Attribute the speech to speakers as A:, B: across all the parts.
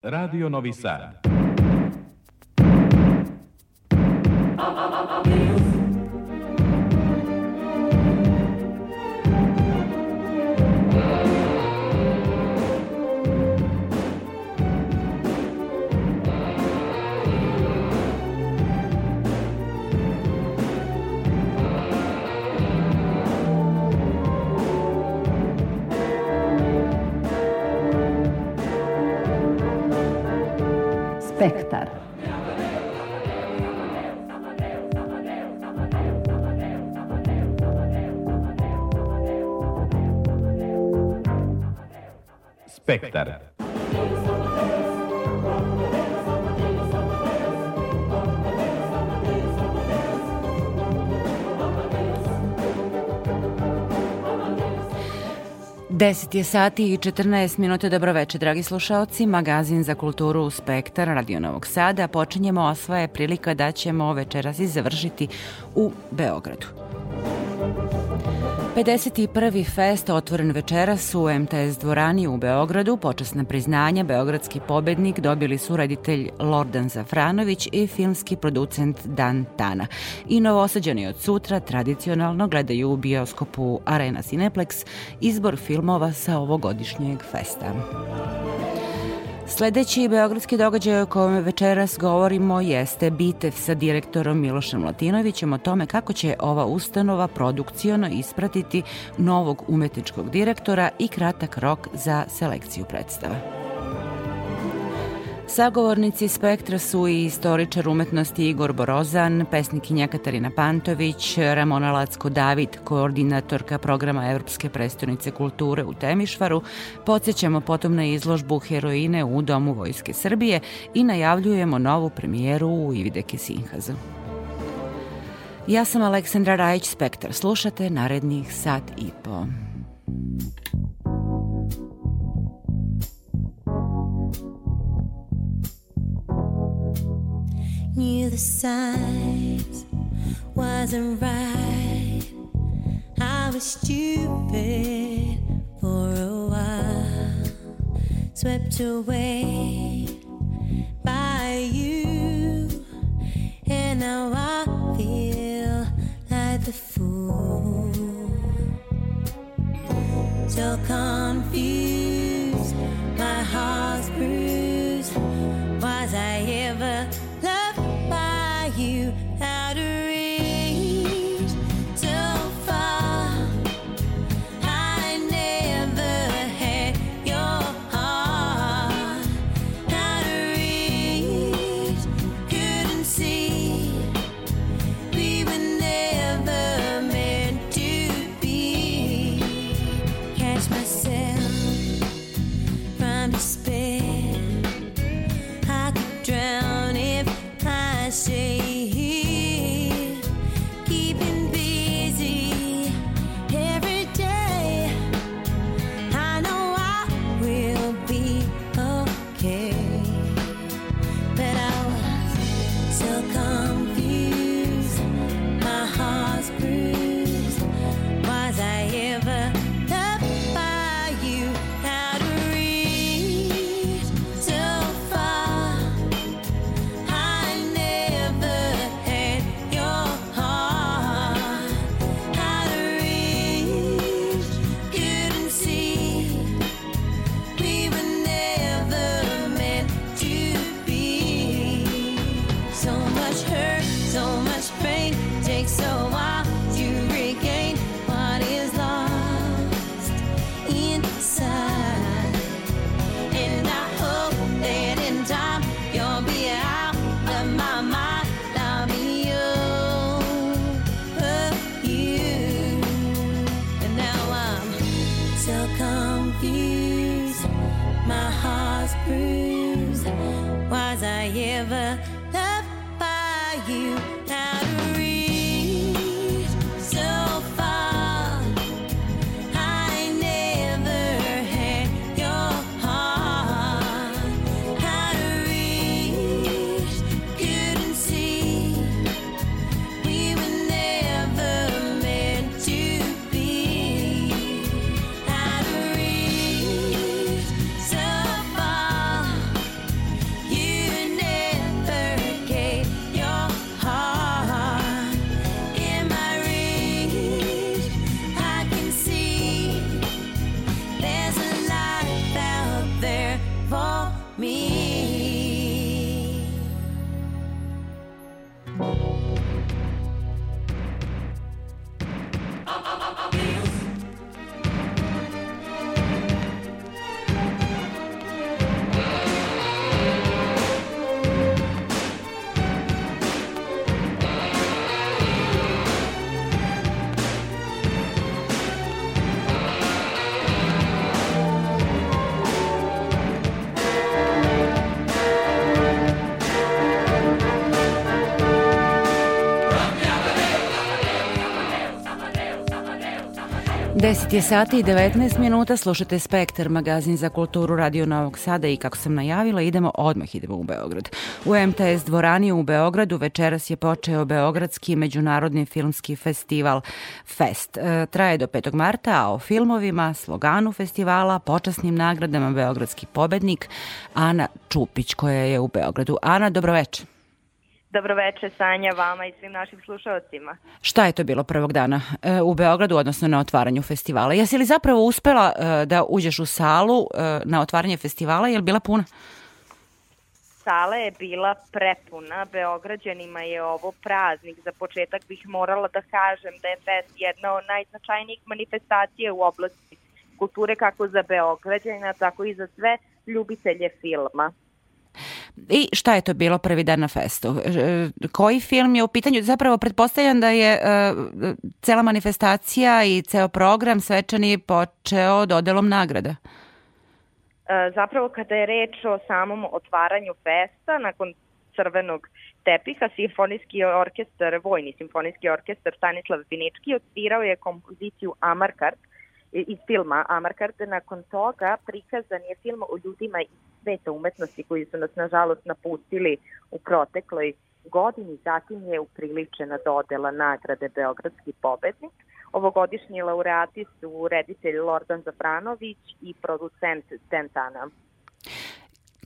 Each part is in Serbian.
A: Radio Novi Sad.
B: Spektar.
A: Spektar.
B: Deset je sati i 14 minuta. Dobroveče, dragi slušaoci. Magazin za kulturu Spektar Radio Novog Sada. Počinjemo, a je prilika da ćemo večeras i završiti u Beogradu. 51. fest otvoren večeras u MTS dvorani u Beogradu. Počasna priznanja Beogradski pobednik dobili su reditelj Lordan Zafranović i filmski producent Dan Tana. I novosađani od sutra tradicionalno gledaju u bioskopu Arena Cineplex izbor filmova sa ovogodišnjeg festa. Sledeći beogradski događaj o kojem večeras govorimo jeste Bitev sa direktorom Milošem Latinovićem o tome kako će ova ustanova produkcijono ispratiti novog umetničkog direktora i kratak rok za selekciju predstava. Sagovornici spektra su i istoričar umetnosti Igor Borozan, pesnikinja Katarina Pantović, Ramona Lacko-David, koordinatorka programa Evropske prestonice kulture u Temišvaru. Podsjećamo potom na izložbu Heroine u Domu Vojske Srbije i najavljujemo novu premijeru u Ivideke Sinhazu. Ja sam Aleksandra Rajić Spektar. Slušate narednih sat i po.
C: Knew the signs wasn't right. I was stupid for a while, swept away by you, and now I feel like the fool. So confused, my heart's bruised.
B: 10 je sati i 19 minuta, slušate Spektar, magazin za kulturu Radio Novog Sada i kako sam najavila, idemo odmah idemo u Beograd. U MTS dvorani u Beogradu večeras je počeo Beogradski međunarodni filmski festival Fest. E, traje do 5. marta, a o filmovima, sloganu festivala, počasnim nagradama Beogradski pobednik Ana Čupić koja je u Beogradu. Ana, dobroveče.
D: Dobroveče Sanja, vama i svim našim slušalcima.
B: Šta je to bilo prvog dana e, u Beogradu, odnosno na otvaranju festivala? Jesi li zapravo uspela e, da uđeš u salu e, na otvaranje festivala, je li bila puna?
D: Sala je bila prepuna, Beograđanima je ovo praznik. Za početak bih morala da kažem da je fest jedna od najznačajnijih manifestacija u oblasti kulture kako za Beograđana, tako i za sve ljubitelje filma.
B: I šta je to bilo prvi dan na festu? E, Koji film je u pitanju? Zapravo pretpostavljam da je e, cela manifestacija i ceo program svečani počeo dodelom nagrada.
D: E, Zapravo kada je reč o samom otvaranju festa, nakon crvenog tepiha, simfonijski orkestar, vojni simfonijski orkestar Stanislav Vinički odsvirao je kompoziciju Amarkart iz filma Amarkart. Nakon toga prikazan je film o ljudima iz sveta umetnosti koji su nas nažalost napustili u protekloj godini. Zatim je upriličena dodela nagrade Beogradski pobednik. Ovogodišnji laureati su reditelj Lordan Zafranović i producent Dentana.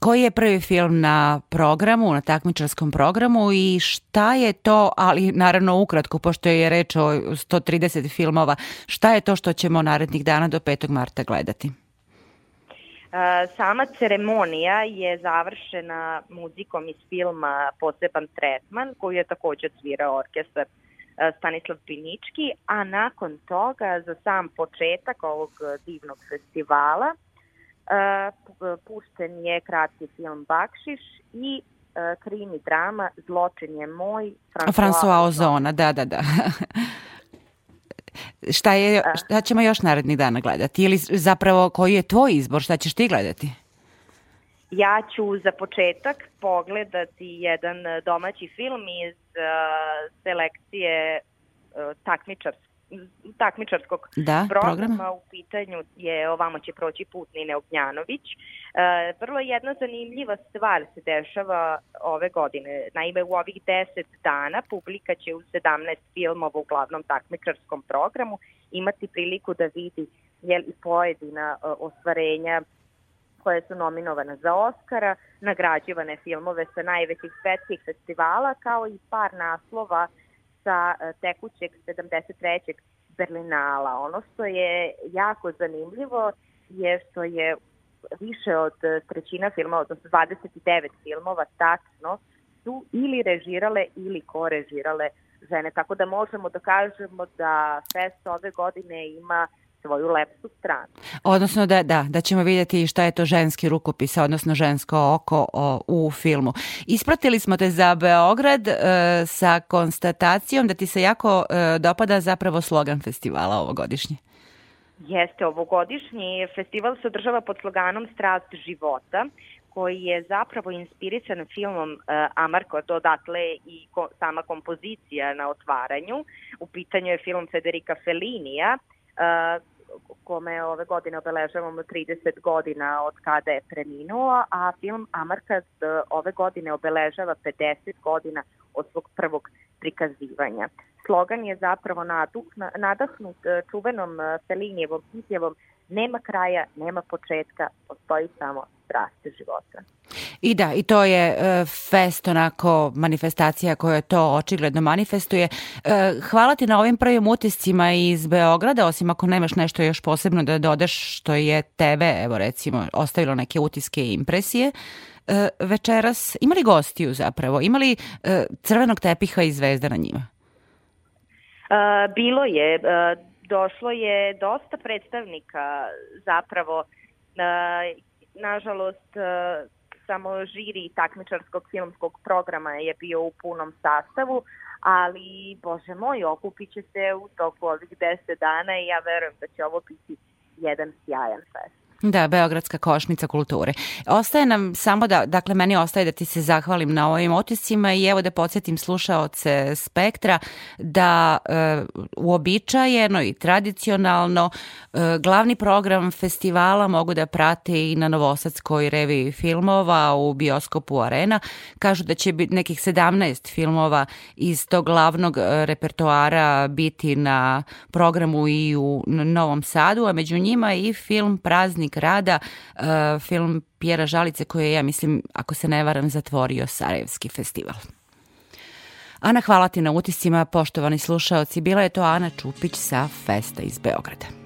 B: Koji je prvi film na programu, na takmičarskom programu i šta je to, ali naravno ukratko, pošto je reč o 130 filmova, šta je to što ćemo narednih dana do 5. marta gledati?
D: Sama ceremonija je završena muzikom iz filma Poseban tretman, koju je takođe svirao orkestar Stanislav Pinički, a nakon toga za sam početak ovog divnog festivala pušten je kratki film Bakšiš i e, krimi drama Zločin je moj
B: François Ozona, da, da, da. šta, je, šta ćemo još narednih dana gledati? Ili zapravo koji je tvoj izbor, šta ćeš ti gledati?
D: Ja ću za početak pogledati jedan e, domaći film iz uh, selekcije uh, takmičar, takmičarskog
B: Da,
D: programa.
B: programa.
D: U pitanju je Ovamo će proći put Nine Ognjanović. E, vrlo jedna zanimljiva stvar se dešava ove godine. Naime, u ovih 10 dana publika će u 17 filmova u glavnom takmičarskom programu imati priliku da vidi jel, pojedina e, ostvarenja koje su nominovane za Oscara, nagrađivane filmove sa najvećih svetskih festivala, kao i par naslova sa e, tekućeg 73. Berlinala. Ono što je jako zanimljivo je što je više od trećina filmova, odnosno 29 filmova tačno, su ili režirale ili korežirale žene. Tako da možemo da kažemo da fest ove godine ima svoju lepsu stranu.
B: Odnosno da, da, da ćemo vidjeti šta je to ženski rukopis, odnosno žensko oko o, u filmu. Ispratili smo te za Beograd e, sa konstatacijom da ti se jako e, dopada zapravo slogan festivala ovogodišnje.
D: Jeste, ovogodišnji festival se održava pod sloganom Strast života, koji je zapravo inspirisan filmom uh, Amarko, dodatle i ko, sama kompozicija na otvaranju. U pitanju je film Federica Fellinija, uh, kome ove godine obeležavamo 30 godina od kada je preminuo, a film Amarkaz ove godine obeležava 50 godina od svog prvog prikazivanja. Slogan je zapravo naduh, nadahnut e, čuvenom e, Felinijevom izjavom nema kraja, nema početka, postoji samo strast života.
E: I da, i to je e, fest, onako manifestacija koja to očigledno manifestuje. E, hvala ti na ovim prvim utiscima iz Beograda, osim ako nemaš nešto još posebno da dodaš što je tebe, evo recimo, ostavilo neke utiske i impresije. E, večeras, imali gostiju zapravo? Imali e, crvenog tepiha i zvezda na njima?
D: E, bilo je, e, došlo je dosta predstavnika zapravo, e, nažalost, e, samo žiri takmičarskog filmskog programa je bio u punom sastavu, ali, bože moj, okupit će se u toku ovih 10 dana i ja verujem da će ovo biti jedan sjajan fest.
E: Da, Beogradska košnica kulture. Ostaje nam samo da, dakle, meni ostaje da ti se zahvalim na ovim otiscima i evo da podsjetim slušaoce Spektra da e, uobičajeno i tradicionalno e, glavni program festivala mogu da prate i na Novosadskoj reviji filmova u bioskopu Arena. Kažu da će biti nekih 17 filmova iz tog glavnog e, repertoara biti na programu i u Novom Sadu, a među njima i film Praznik rada, uh, film Pjera Žalice koji je, ja mislim, ako se ne varam, zatvorio Sarajevski festival. Ana, hvala ti na utiscima, poštovani slušaoci. Bila je to Ana Čupić sa Festa iz Beograda.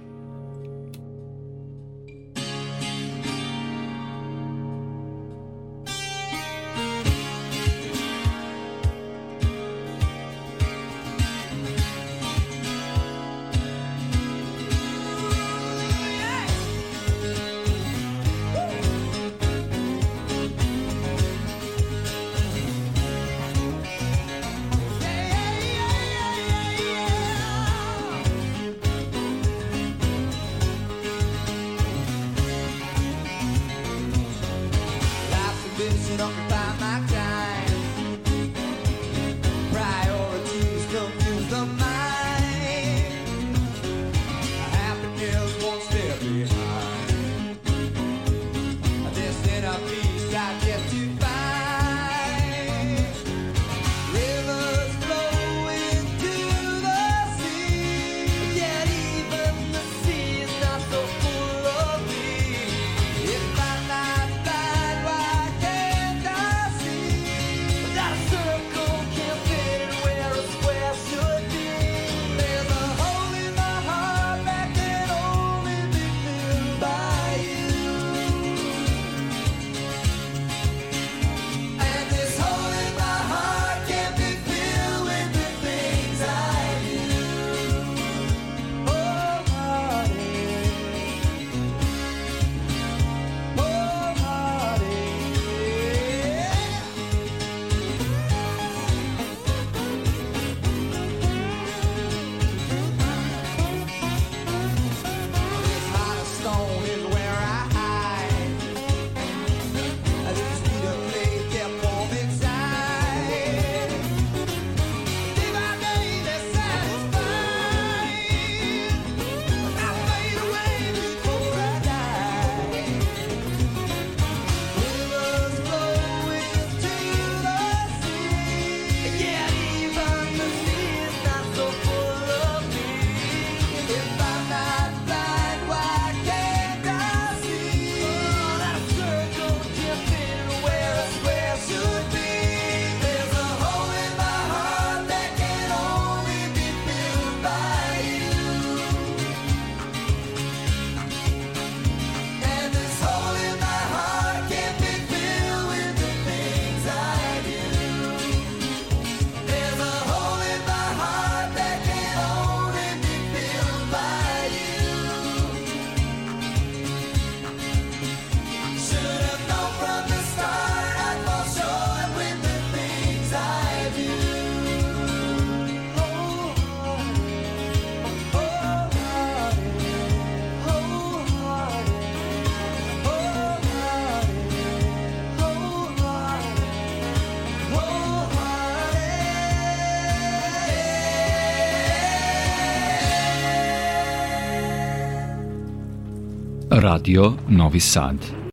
F: Radio Novi Sad.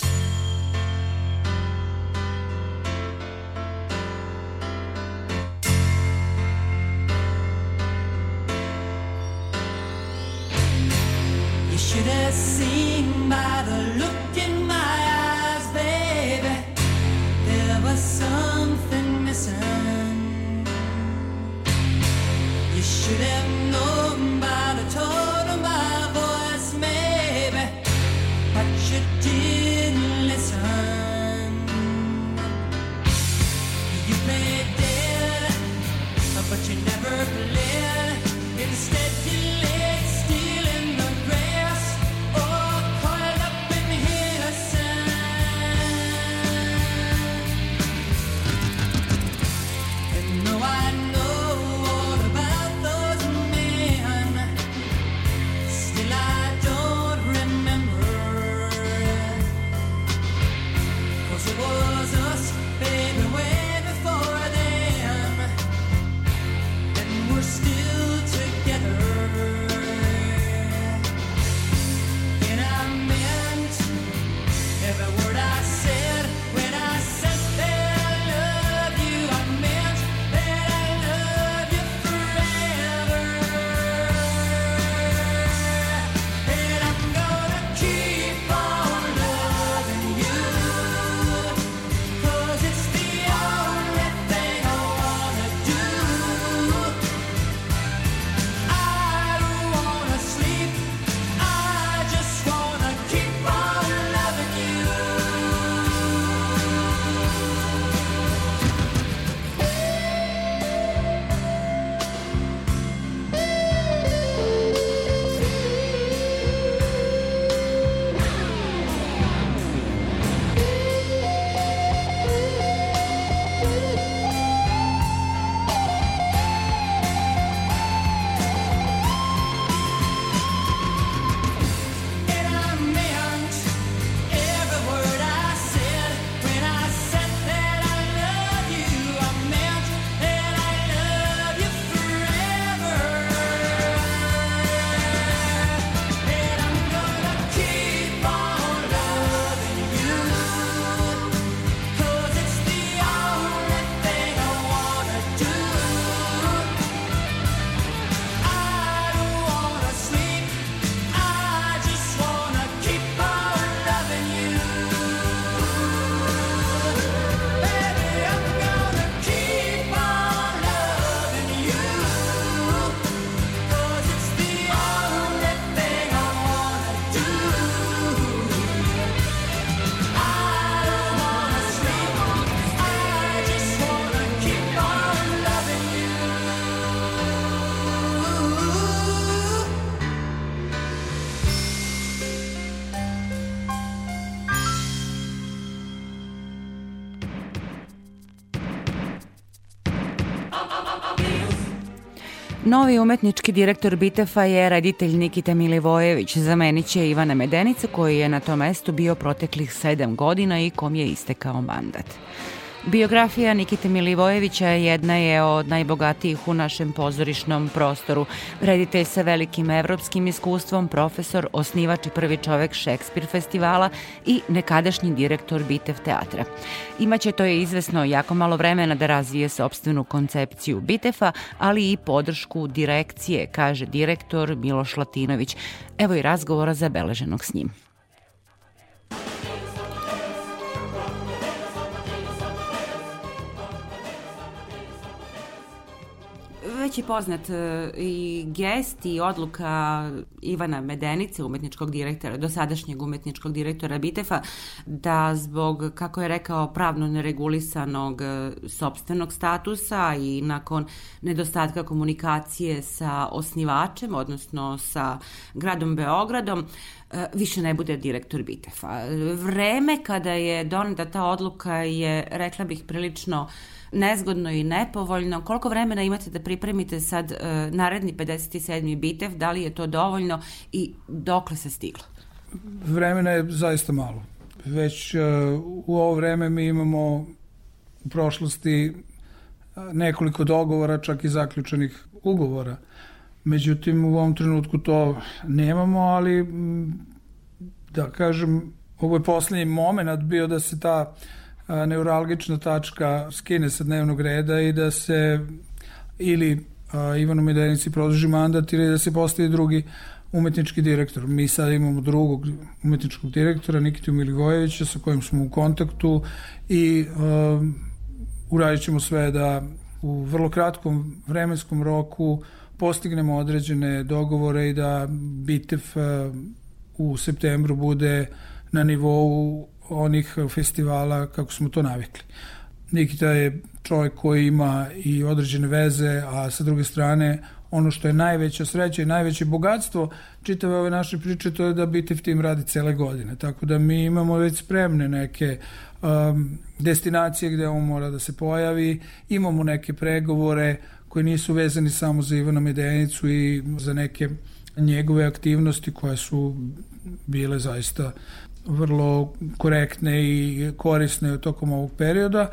B: Novi umetnički direktor Bitefa je reditelj Nikita Milivojević. Zamenit će Ivana Medenicu koji je na tom mestu bio proteklih sedam godina i kom je istekao mandat. Biografija Nikite Milivojevića jedna je od najbogatijih u našem pozorišnom prostoru. Reditelj sa velikim evropskim iskustvom, profesor, osnivač i prvi čovek Šekspir festivala i nekadašnji direktor Bitev teatra. Imaće to je izvesno jako malo vremena da razvije sobstvenu koncepciju Bitefa, ali i podršku direkcije, kaže direktor Miloš Latinović. Evo i razgovora zabeleženog s njim. Već je poznat e, i gest i odluka Ivana Medenice, umetničkog direktora, dosadašnjeg umetničkog direktora Bitefa, da zbog, kako je rekao, pravno neregulisanog e, sobstvenog statusa i nakon nedostatka komunikacije sa osnivačem, odnosno sa gradom Beogradom, e, više ne bude direktor Bitefa. Vreme kada je doneta ta odluka je, rekla bih, prilično nezgodno i nepovoljno. Koliko vremena imate da pripremite sad uh, naredni 57. bitev? Da li je to dovoljno i dokle se stiglo?
G: Vremena je zaista malo. Već uh, u ovo vreme mi imamo u prošlosti uh, nekoliko dogovora, čak i zaključenih ugovora. Međutim, u ovom trenutku to nemamo, ali da kažem, ovo je poslednji moment bio da se ta a, neuralgična tačka skine sa dnevnog reda i da se ili Ivanu Medenici produži mandat ili da se postavi drugi umetnički direktor. Mi sad imamo drugog umetničkog direktora, Nikitu Milivojevića, sa kojim smo u kontaktu i um, uradit ćemo sve da u vrlo kratkom vremenskom roku postignemo određene dogovore i da Bitev uh, u septembru bude na nivou onih festivala kako smo to navikli. Nikita je čovjek koji ima i određene veze, a sa druge strane ono što je najveća sreća i najveće bogatstvo čitave ove naše priče to je da Bitev tim radi cele godine. Tako da mi imamo već spremne neke um, destinacije gde on mora da se pojavi, imamo neke pregovore koji nisu vezani samo za Ivana Medenicu i za neke njegove aktivnosti koje su bile zaista vrlo korektne i korisne tokom ovog perioda,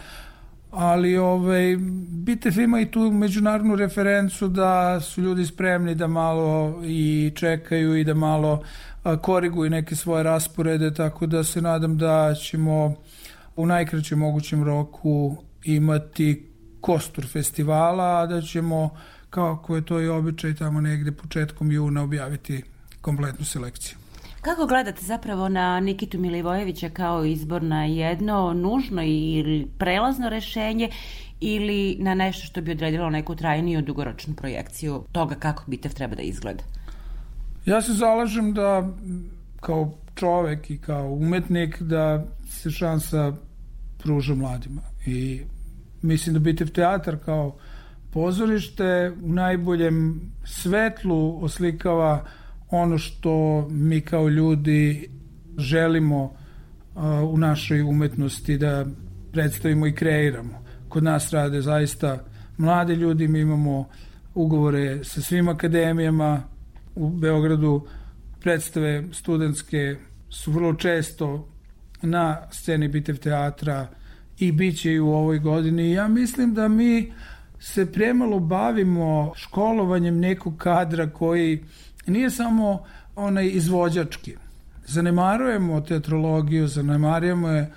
G: ali ovaj, Bitev ima i tu međunarodnu referencu da su ljudi spremni da malo i čekaju i da malo koriguju neke svoje rasporede, tako da se nadam da ćemo u najkraćem mogućem roku imati kostur festivala, a da ćemo, kako je to i običaj, tamo negde početkom juna objaviti kompletnu selekciju.
B: Kako gledate zapravo na Nikitu Milivojevića kao izbor na jedno nužno ili prelazno rešenje ili na nešto što bi odredilo neku trajniju dugoročnu projekciju toga kako Bitev treba da izgleda?
G: Ja se zalažem da kao čovek i kao umetnik da se šansa pruža mladima i mislim da Bitev teatar kao pozorište u najboljem svetlu oslikava ono što mi kao ljudi želimo a, u našoj umetnosti da predstavimo i kreiramo. Kod nas rade zaista mladi ljudi, mi imamo ugovore sa svim akademijama u Beogradu, predstave studentske su vrlo često na sceni Bitev teatra i bit će i u ovoj godini. Ja mislim da mi se premalo bavimo školovanjem nekog kadra koji nije samo onaj izvođački. Zanemarujemo teatrologiju, zanemarujemo je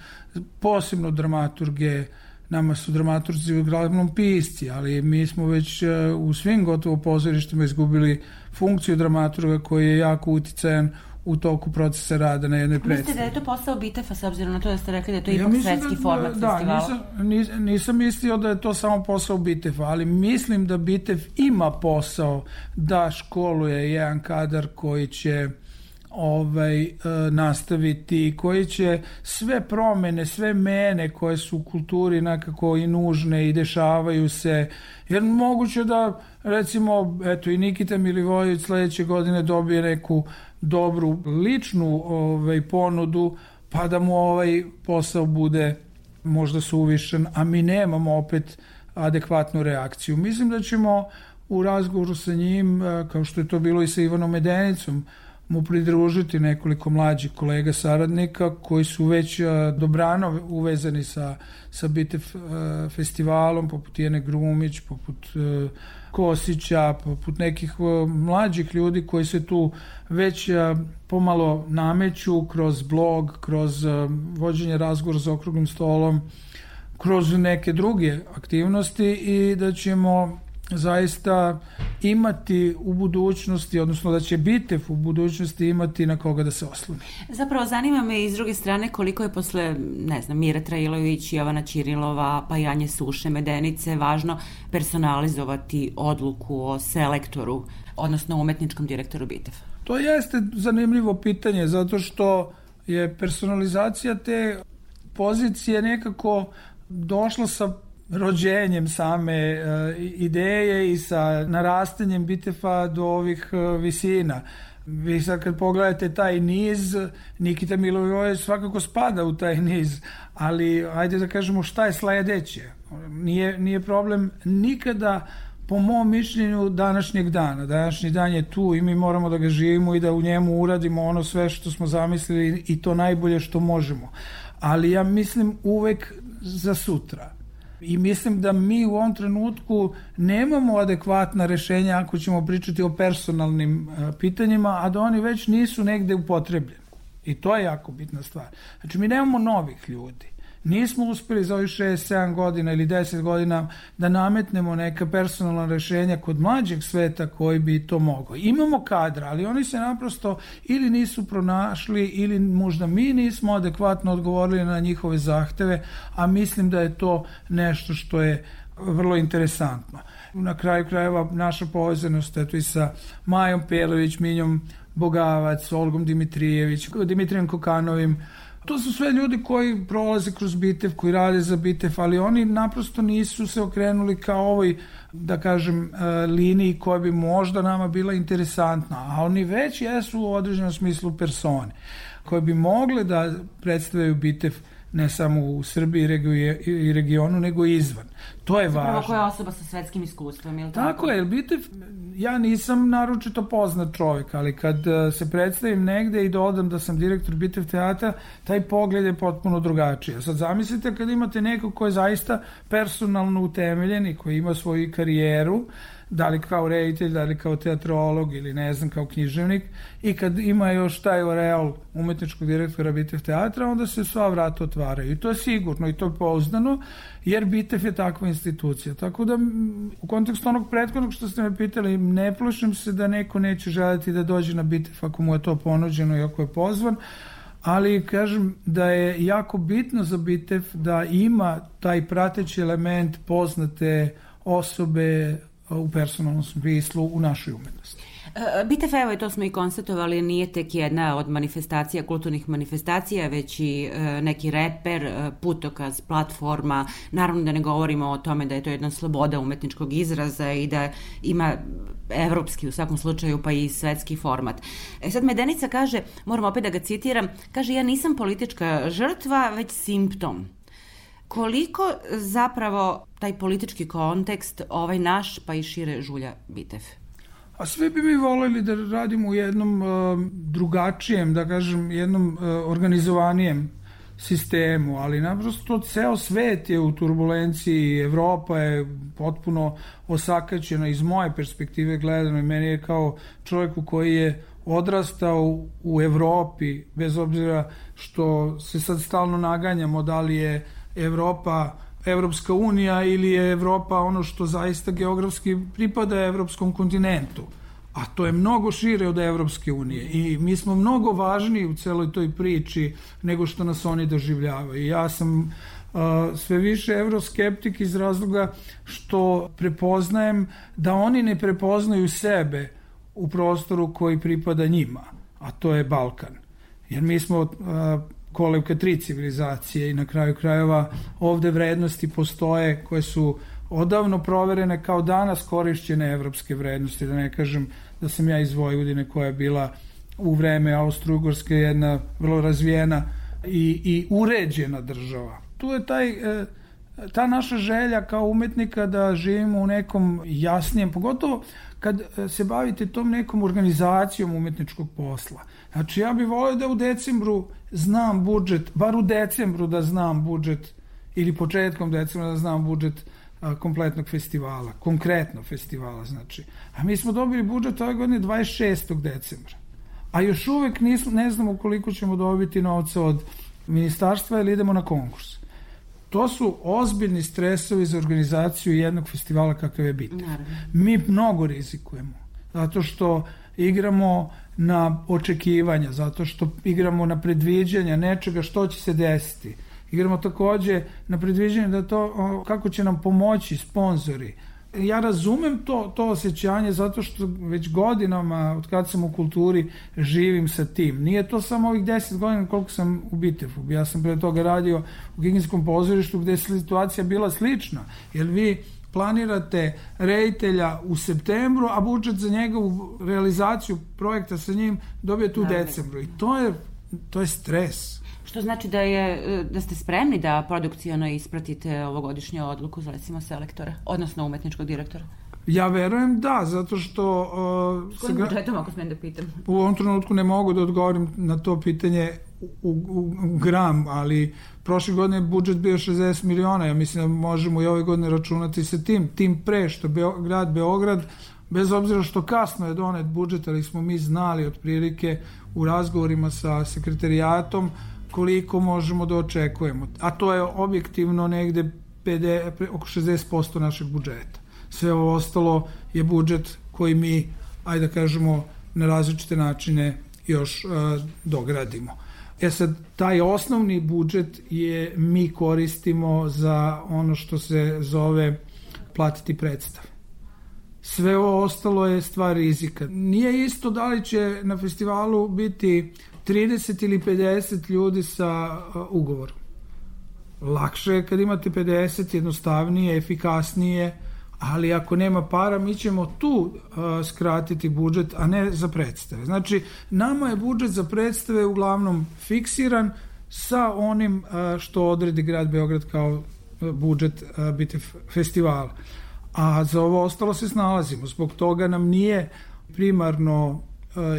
G: posebno dramaturge, nama su dramaturzi uglavnom pisci, ali mi smo već e, u svim gotovo pozorištima izgubili funkciju dramaturga koji je jako uticajan u toku procesa rada na jednoj predstavi.
B: Mislite da je to posao Bitefa s obzirom na to da ste rekli da je to ipak svetski
G: da,
B: format
G: da,
B: festivala?
G: Nisam, nis, nisam mislio da je to samo posao Bitefa, ali mislim da Bitev ima posao da školuje jedan kadar koji će ovaj e, nastaviti koji će sve promene, sve mene koje su u kulturi nekako i nužne i dešavaju se, jer moguće da recimo, eto i Nikita Milivojević sledeće godine dobije neku dobru ličnu ovaj, ponudu, pa da mu ovaj posao bude možda suvišan, a mi nemamo opet adekvatnu reakciju. Mislim da ćemo u razgovoru sa njim, e, kao što je to bilo i sa Ivanom Medenicom, mu pridružiti nekoliko mlađih kolega saradnika koji su već e, dobrano uvezani sa, sa Bitev e, festivalom, poput Jene Grumić, poput Kosića, poput nekih mlađih ljudi koji se tu već pomalo nameću kroz blog, kroz vođenje razgovora za okruglim stolom, kroz neke druge aktivnosti i da ćemo zaista imati u budućnosti, odnosno da će Bitev u budućnosti imati na koga da se osloni.
B: Zapravo zanima me iz druge strane koliko je posle, ne znam, Mira Trailović, Jovana Čirilova, pa Janje Suše, Medenice, važno personalizovati odluku o selektoru, odnosno umetničkom direktoru Bitev.
G: To jeste zanimljivo pitanje, zato što je personalizacija te pozicije nekako došla sa rođenjem same uh, ideje i sa narastanjem bitefa do ovih uh, visina. Vi sad kad pogledate taj niz, Nikita Milovojević svakako spada u taj niz, ali ajde da kažemo šta je sledeće. Nije, nije problem nikada po mom mišljenju današnjeg dana. Današnji dan je tu i mi moramo da ga živimo i da u njemu uradimo ono sve što smo zamislili i to najbolje što možemo. Ali ja mislim uvek za sutra i mislim da mi u ovom trenutku nemamo adekvatna rešenja ako ćemo pričati o personalnim e, pitanjima, a da oni već nisu negde upotrebljeni. I to je jako bitna stvar. Znači, mi nemamo novih ljudi. Nismo uspeli za ovih 6-7 godina ili 10 godina da nametnemo neka personalna rešenja kod mlađeg sveta koji bi to mogao. Imamo kadra, ali oni se naprosto ili nisu pronašli ili možda mi nismo adekvatno odgovorili na njihove zahteve, a mislim da je to nešto što je vrlo interesantno. Na kraju krajeva naša povezanost eto i sa Majom Pelović, Minjom Bogavac, Olgom Dimitrijević, Dimitrijem Kokanovim, To su sve ljudi koji prolaze kroz Bitev, koji rade za Bitev, ali oni naprosto nisu se okrenuli ka ovoj, da kažem, e, liniji koja bi možda nama bila interesantna, a oni već jesu u određenom smislu persone, koje bi mogle da predstavljaju Bitev ne samo u Srbiji i regionu, nego i izvan. To je
B: Zapravo
G: važno.
B: koja je osoba sa svetskim iskustvom, ili tako?
G: Tako je, Bitev, ja nisam naročito poznat čovjek, ali kad e, se predstavim negde i dodam da sam direktor Bitev teatra, taj pogled je potpuno drugačiji. Sad zamislite kad imate nekog ko je zaista personalno utemeljen i koji ima svoju karijeru, da li kao reditelj, da li kao teatrolog ili ne znam kao književnik i kad ima još taj oreol umetničkog direktora Bitev teatra, onda se sva vrata otvaraju i to je sigurno i to je pouzdano jer Bitev je takva institucija. Tako da u kontekstu onog prethodnog što ste me pitali, ne plašim se da neko neće želiti da dođe na Bitev ako mu je to ponuđeno i ako je pozvan, ali kažem da je jako bitno za Bitev da ima taj prateći element poznate osobe u personalnom smislu u našoj umetnosti.
B: E, Bitev, evo, i to smo i konstatovali, nije tek jedna od manifestacija, kulturnih manifestacija, već i e, neki reper, e, putokaz, platforma. Naravno da ne govorimo o tome da je to jedna sloboda umetničkog izraza i da ima evropski u svakom slučaju pa i svetski format. E sad Medenica kaže, moram opet da ga citiram, kaže ja nisam politička žrtva, već simptom. Koliko zapravo taj politički kontekst ovaj naš pa i šire žulja Bitev?
G: A sve bi mi voleli da radimo u jednom uh, drugačijem, da kažem, jednom uh, organizovanijem sistemu, ali naprosto ceo svet je u turbulenciji, Evropa je potpuno osakaćena iz moje perspektive gledano i meni je kao čovjeku koji je odrastao u Evropi, bez obzira što se sad stalno naganjamo da li je Evropa Evropska unija ili je Evropa ono što zaista geografski pripada evropskom kontinentu. A to je mnogo šire od Evropske unije i mi smo mnogo važniji u celoj toj priči nego što nas oni doživljavaju. Ja sam uh, sve više evroskeptik iz razloga što prepoznajem da oni ne prepoznaju sebe u prostoru koji pripada njima, a to je Balkan. Jer mi smo uh, kolevka tri civilizacije i na kraju krajeva ovde vrednosti postoje koje su odavno proverene kao danas korišćene evropske vrednosti, da ne kažem da sam ja iz Vojvodine koja je bila u vreme Austro-Ugorske jedna vrlo razvijena i, i uređena država. Tu je taj e, ta naša želja kao umetnika da živimo u nekom jasnijem, pogotovo kad e, se bavite tom nekom organizacijom umetničkog posla. Znači ja bih volio da u decembru znam budžet, bar u decembru da znam budžet ili početkom decembra da znam budžet a, kompletnog festivala, konkretno festivala znači. A mi smo dobili budžet ove godine 26. decembra. A još uvek nismo, ne znamo koliko ćemo dobiti novca od ministarstva ili idemo na konkurs. To su ozbiljni stresovi za organizaciju jednog festivala kakav je biti. Mi mnogo rizikujemo, zato što igramo na očekivanja, zato što igramo na predviđanja nečega što će se desiti. Igramo takođe na predviđanje da to, kako će nam pomoći sponzori. Ja razumem to, to osjećanje zato što već godinama, od kad sam u kulturi, živim sa tim. Nije to samo ovih 10 godina koliko sam u Bitefu. Ja sam pre toga radio u Giginskom pozorištu gde je situacija bila slična. Jer vi planirate rejtelja u septembru, a budžet za njegovu realizaciju projekta sa njim dobijete u decembru. I to je, to je stres.
B: Što znači da je da ste spremni da produkcijono ispratite ovogodišnju odluku za recimo selektora, odnosno umetničkog direktora?
G: Ja verujem da, zato što... Uh,
B: S kojim budžetom, ako smijem da pitam?
G: U ovom trenutku ne mogu da odgovorim na to pitanje u, u, u gram, ali prošle godine je budžet bio 60 miliona, ja mislim da možemo i ove godine računati sa tim, tim pre što Beo, grad Beograd, bez obzira što kasno je donet budžet, ali smo mi znali otprilike u razgovorima sa sekretarijatom koliko možemo da očekujemo. A to je objektivno negde 50, oko 60% našeg budžeta. Sve ovo ostalo je budžet koji mi, ajde da kažemo, na različite načine još uh, dogradimo. E sad, taj osnovni budžet je mi koristimo za ono što se zove platiti predstave. Sve ovo ostalo je stvar rizika. Nije isto da li će na festivalu biti 30 ili 50 ljudi sa uh, ugovorom. Lakše je kad imate 50, jednostavnije, efikasnije, ali ako nema para, mi ćemo tu uh, skratiti budžet, a ne za predstave. Znači, nama je budžet za predstave uglavnom fiksiran sa onim uh, što odredi grad Beograd kao uh, budžet uh, biti festivala. A za ovo ostalo se snalazimo. Zbog toga nam nije primarno uh,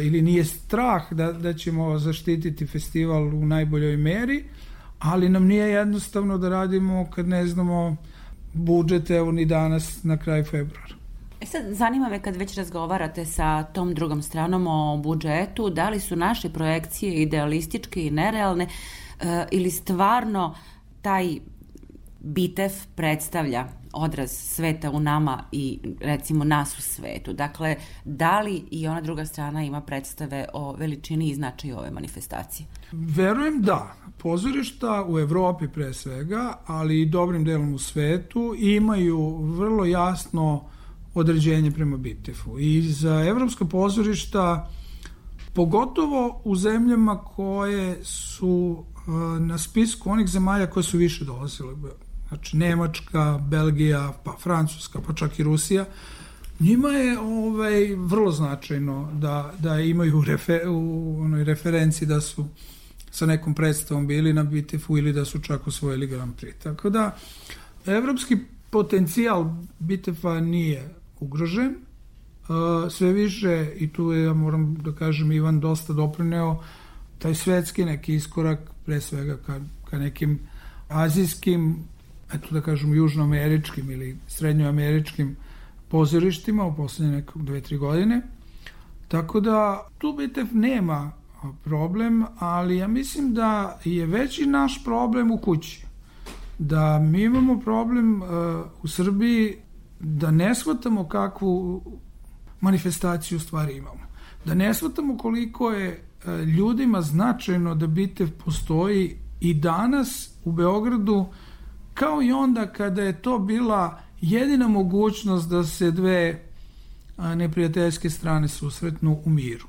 G: ili nije strah da, da ćemo zaštititi festival u najboljoj meri, ali nam nije jednostavno da radimo kad ne znamo budžet evo ni danas na kraju februara.
B: E sad, zanima me kad već razgovarate sa tom drugom stranom o budžetu, da li su naše projekcije idealističke i nerealne e, ili stvarno taj bitev predstavlja odraz sveta u nama i recimo nas u svetu. Dakle, da li i ona druga strana ima predstave o veličini i značaju ove manifestacije?
G: Verujem da. Pozorišta u Evropi pre svega, ali i dobrim delom u svetu, imaju vrlo jasno određenje prema Bitefu. I za evropska pozorišta, pogotovo u zemljama koje su uh, na spisku onih zemalja koje su više dolazile, znači Nemačka, Belgija, pa Francuska, pa čak i Rusija, njima je ovaj vrlo značajno da, da imaju refer, u onoj referenciji da su sa nekom predstavom bili na Bitefu ili da su čak osvojili Grand Prix. Tako da, evropski potencijal Bitefa nije ugrožen, Uh, sve više, i tu je, ja moram da kažem, Ivan dosta doprineo taj svetski neki iskorak, pre svega ka, ka nekim azijskim, eto da kažem, južnoameričkim ili srednjoameričkim pozorištima u poslednje nekog dve, tri godine. Tako da tu Bitev nema problem, ali ja mislim da je veći naš problem u kući. Da mi imamo problem uh, u Srbiji da ne shvatamo kakvu manifestaciju stvari imamo. Da ne shvatamo koliko je uh, ljudima značajno da Bitev postoji i danas u Beogradu kao i onda kada je to bila jedina mogućnost da se dve neprijateljske strane susretnu u miru.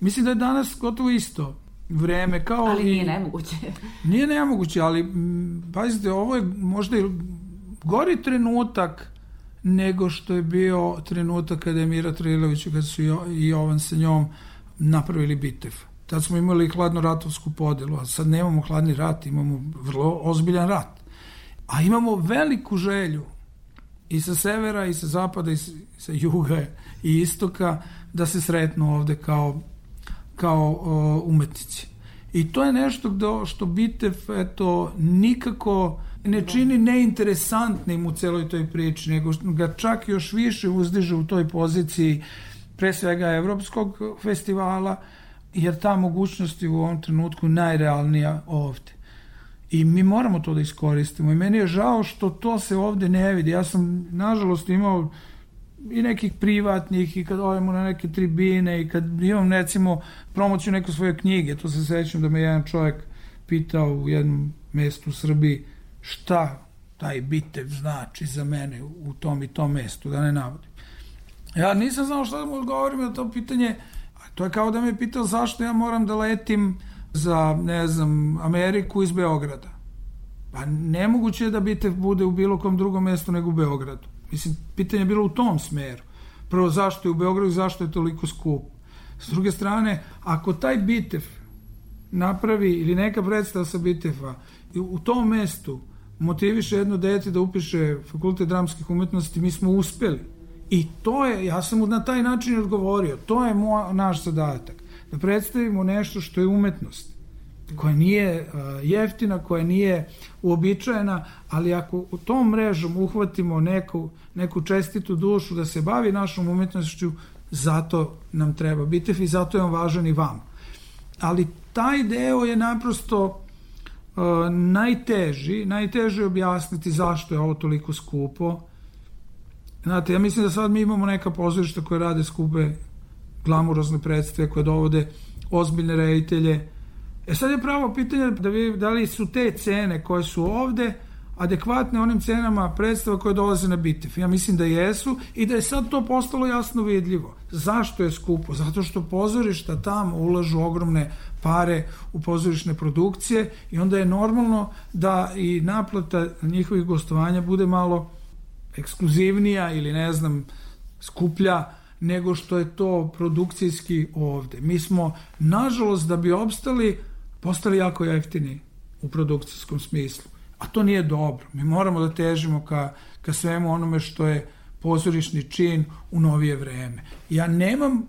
G: Mislim da je danas gotovo isto vreme kao
B: Ali
G: i...
B: nije nemoguće.
G: Nije nemoguće, ali m, pazite, ovo je možda i gori trenutak nego što je bio trenutak kada je Mira Trilović i kada su jo, i Jovan sa njom napravili bitev. Tad smo imali hladno-ratovsku podelu, a sad nemamo hladni rat, imamo vrlo ozbiljan rat. A imamo veliku želju i sa severa i sa zapada i sa, juga i istoka da se sretnu ovde kao kao o, umetnici. I to je nešto gde, što Bitev eto, nikako ne čini neinteresantnim u celoj toj priči, nego ga čak još više uzdiže u toj poziciji pre svega Evropskog festivala, jer ta mogućnost je u ovom trenutku najrealnija ovde. I mi moramo to da iskoristimo. I meni je žao što to se ovde ne vidi. Ja sam, nažalost, imao i nekih privatnih i kad odemo na neke tribine i kad imam recimo promociju neke svoje knjige, to se sećam da me jedan čovjek pitao u jednom mestu u Srbiji šta taj bitev znači za mene u tom i tom mestu, da ne navodim. Ja nisam znao šta da mu odgovorim na to pitanje, a to je kao da me pitao zašto ja moram da letim za, ne znam, Ameriku iz Beograda. Pa nemoguće je da bitev bude u bilo kom drugom mestu nego u Beogradu. Mislim, pitanje je bilo u tom smeru. Prvo, zašto je u Beogradu, zašto je toliko skup. S druge strane, ako taj bitev napravi ili neka predstava sa biteva u tom mestu motiviše jedno dete da upiše fakultet dramskih umetnosti, mi smo uspeli. I to je, ja sam mu na taj način odgovorio, to je moj, naš zadatak. Da predstavimo nešto što je umetnost koja nije uh, jeftina, koja nije uobičajena, ali ako u tom mrežom uhvatimo neku, neku čestitu dušu da se bavi našom umetnošću, zato nam treba biti i zato je on važan i vam. Ali taj deo je naprosto najteži, najteže objasniti zašto je ovo toliko skupo. Znate, ja mislim da sad mi imamo neka pozorišta koje rade skupe glamurozne predstave, koje dovode ozbiljne reditelje. E sad je pravo pitanje da, vi, da li su te cene koje su ovde adekvatne onim cenama predstava koje dolaze na bitev. Ja mislim da jesu i da je sad to postalo jasno vidljivo. Zašto je skupo? Zato što pozorišta tamo ulažu ogromne pare u pozorišne produkcije i onda je normalno da i naplata njihovih gostovanja bude malo ekskluzivnija ili ne znam skuplja nego što je to produkcijski ovde. Mi smo, nažalost, da bi opstali, postali jako jeftini u produkcijskom smislu. A to nije dobro. Mi moramo da težimo ka, ka svemu onome što je pozorišni čin u novije vreme. Ja nemam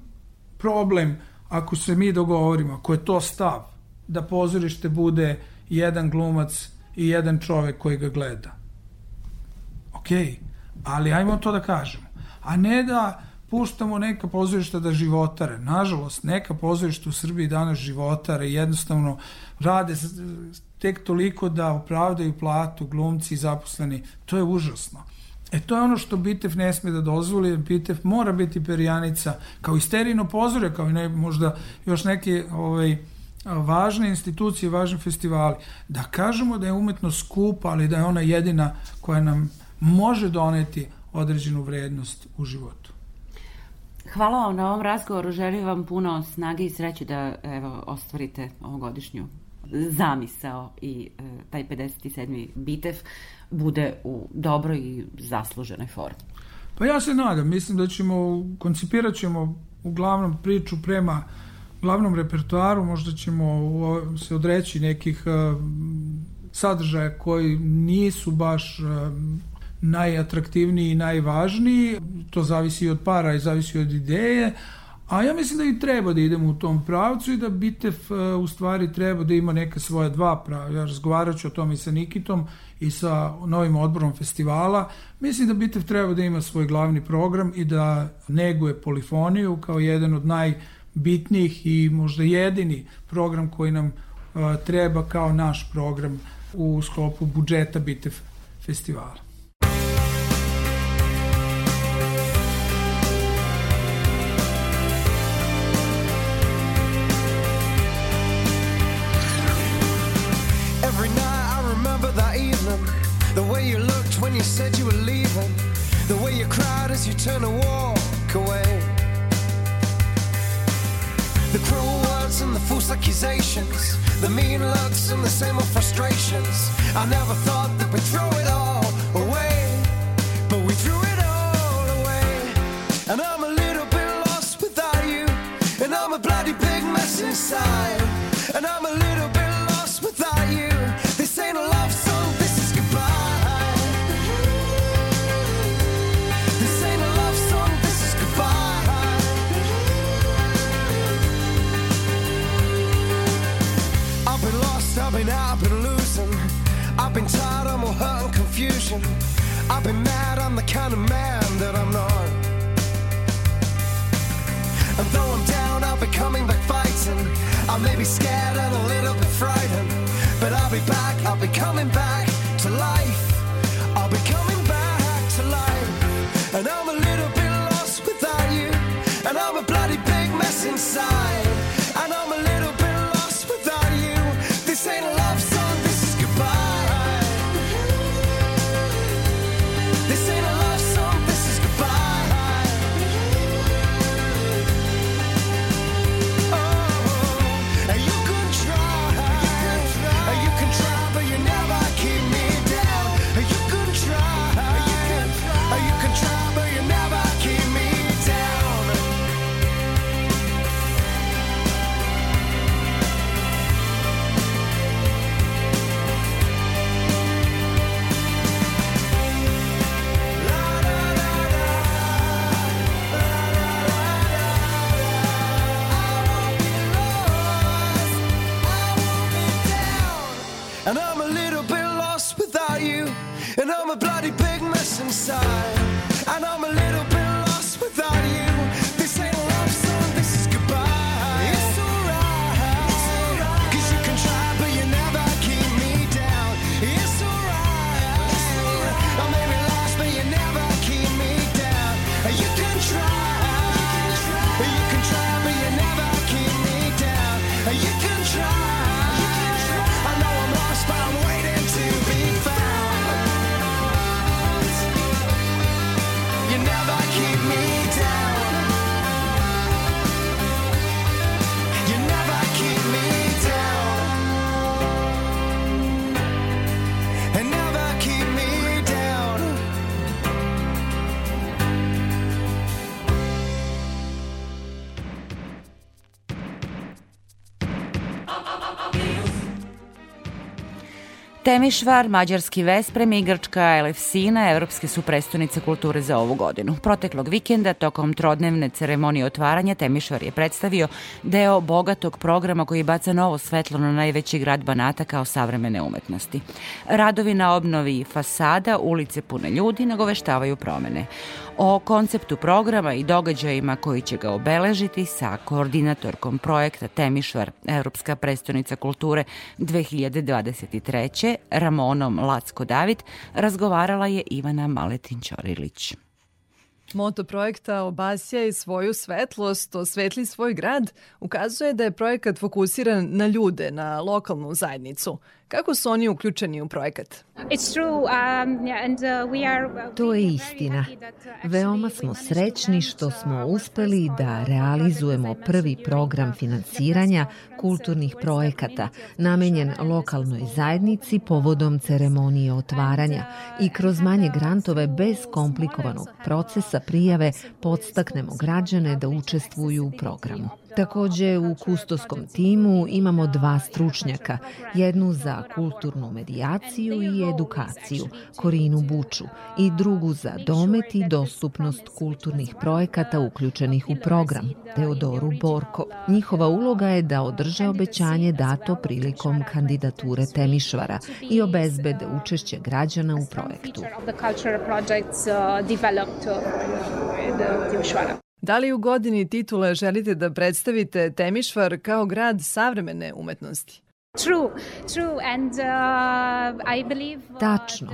G: problem ako se mi dogovorimo, ako je to stav, da pozorište bude jedan glumac i jedan čovek koji ga gleda. Okej, ali ajmo to da kažemo. A ne da puštamo neka pozorišta da životare. Nažalost, neka pozorišta u Srbiji danas životare jednostavno rade tek toliko da opravdaju platu glumci i zaposleni. To je užasno. E to je ono što Bitev ne sme da dozvoli, Bitev mora biti perjanica, kao i sterijno pozore, kao i ne, možda još neke ovaj, važne institucije, važni festivali, da kažemo da je umetnost skupa, ali da je ona jedina koja nam može doneti određenu vrednost u životu.
B: Hvala vam na ovom razgovoru, želim vam puno snage i sreće da evo, ostvarite ovogodišnju zamisao i e, taj 57. bitev bude u dobroj i zasluženoj formi.
G: Pa ja se nadam, mislim da ćemo, koncipirat ćemo uglavnom priču prema glavnom repertoaru, možda ćemo se odreći nekih uh, sadržaja koji nisu baš uh, najatraktivniji i najvažniji, to zavisi od para i zavisi od ideje, A ja mislim da i treba da idemo u tom pravcu i da Bitev uh, u stvari treba da ima neka svoja dva prava. Ja razgovarat ću o tom i sa Nikitom i sa novim odborom festivala. Mislim da Bitev treba da ima svoj glavni program i da neguje polifoniju kao jedan od najbitnijih i možda jedini program koji nam uh, treba kao naš program u sklopu budžeta Bitev festivala.
H: You said you were leaving. The way you cried as you turned to walk away. The cruel words and the false accusations. The mean looks and the same old frustrations. I never thought that we'd throw it all away. But we threw it all away. And I'm a little bit lost without you. And I'm a bloody big mess inside. And I'm a little
B: Temišvar, Mađarski Vesprem i Grčka Elefsina evropske su prestonice kulture za ovu godinu. Proteklog vikenda, tokom trodnevne ceremonije otvaranja, Temišvar je predstavio deo bogatog programa koji baca novo svetlo na najveći grad Banata kao savremene umetnosti. Radovi na obnovi fasada, ulice pune ljudi, nagoveštavaju promene. O konceptu programa i događajima koji će ga obeležiti sa koordinatorkom projekta Temišvar, Evropska prestonica kulture 2023. Ramonom Lacko-David, razgovarala je Ivana Maletin-Ćorilić.
I: Moto projekta Obasjaj svoju svetlost, osvetli svoj grad, ukazuje da je projekat fokusiran na ljude, na lokalnu zajednicu. Kako su oni uključeni u projekat?
J: Um, uh, uh,
K: To je istina.
J: uh,
K: Veoma smo srećni što
J: events,
K: smo
J: uh,
K: uspeli da
J: uh,
K: realizujemo prvi program finansiranja kulturnih
J: uh,
K: projekata namenjen lokalnoj zajednici povodom ceremonije otvaranja i kroz manje grantove bez komplikovanog procesa prijave podstaknemo građane da učestvuju u programu. Takođe u kustoskom timu imamo dva stručnjaka, jednu za kulturnu medijaciju i edukaciju, Korinu Buču, i drugu za domet i dostupnost kulturnih projekata uključenih u program, Teodoru Borko. Njihova uloga je da održe obećanje dato prilikom kandidature Temišvara i obezbede učešće građana u projektu.
I: Da li u godini titule želite da predstavite Temišvar kao grad savremene umetnosti?
J: True, true, and uh, I believe uh,
K: Tačno.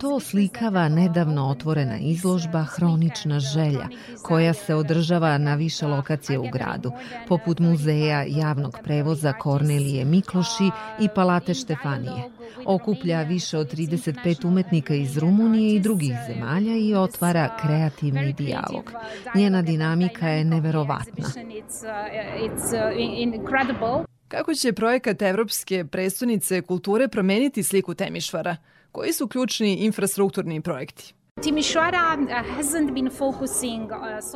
K: To
J: uh,
K: nedavno otvorena izložba Hronična želja, koja se održava na više lokacije u gradu, poput muzeja javnog prevoza Kornelije Mikloši i Palate Štefanije. Okuplja više od 35 umetnika iz Rumunije i drugih zemalja i otvara kreativni dijalog. Njena dinamika je neverovatna.
I: Kako će projekat Evropske prestonice kulture promeniti sliku Temišvara? Koji su ključni infrastrukturni projekti?
J: So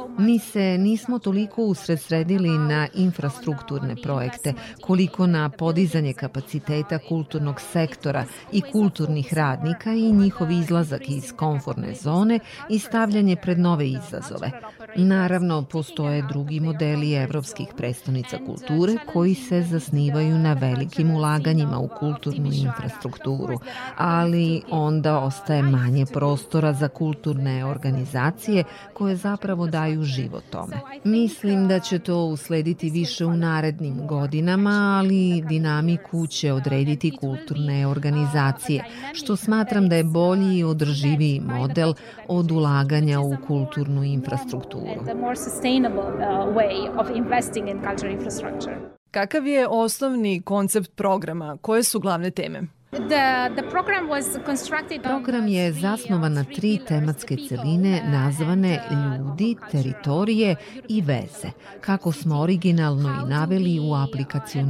J: much
K: Mi se nismo toliko usredsredili na infrastrukturne projekte, koliko na podizanje kapaciteta kulturnog sektora i kulturnih radnika i njihov izlazak iz komforne zone i stavljanje pred nove izazove. Naravno, postoje drugi modeli evropskih prestonica kulture koji se zasnivaju na velikim ulaganjima u kulturnu infrastrukturu, ali onda ostaje manje prostora za kulturne organizacije koje zapravo daju život tome. Mislim da će to uslediti više u narednim godinama, ali dinamiku će odrediti kulturne organizacije, što smatram da je bolji i održiviji model od ulaganja u kulturnu infrastrukturu.
J: And a more sustainable uh, way of investing in cultural infrastructure.
I: Kakav je osnovni koncept programa? Koje su glavne teme?
J: Program was constructed on
K: Program je
J: uh,
K: zasnovan na tri tematske celine
J: uh,
K: nazvane
J: uh,
K: ljudi, teritorije i veze, kako smo originalno i naveli u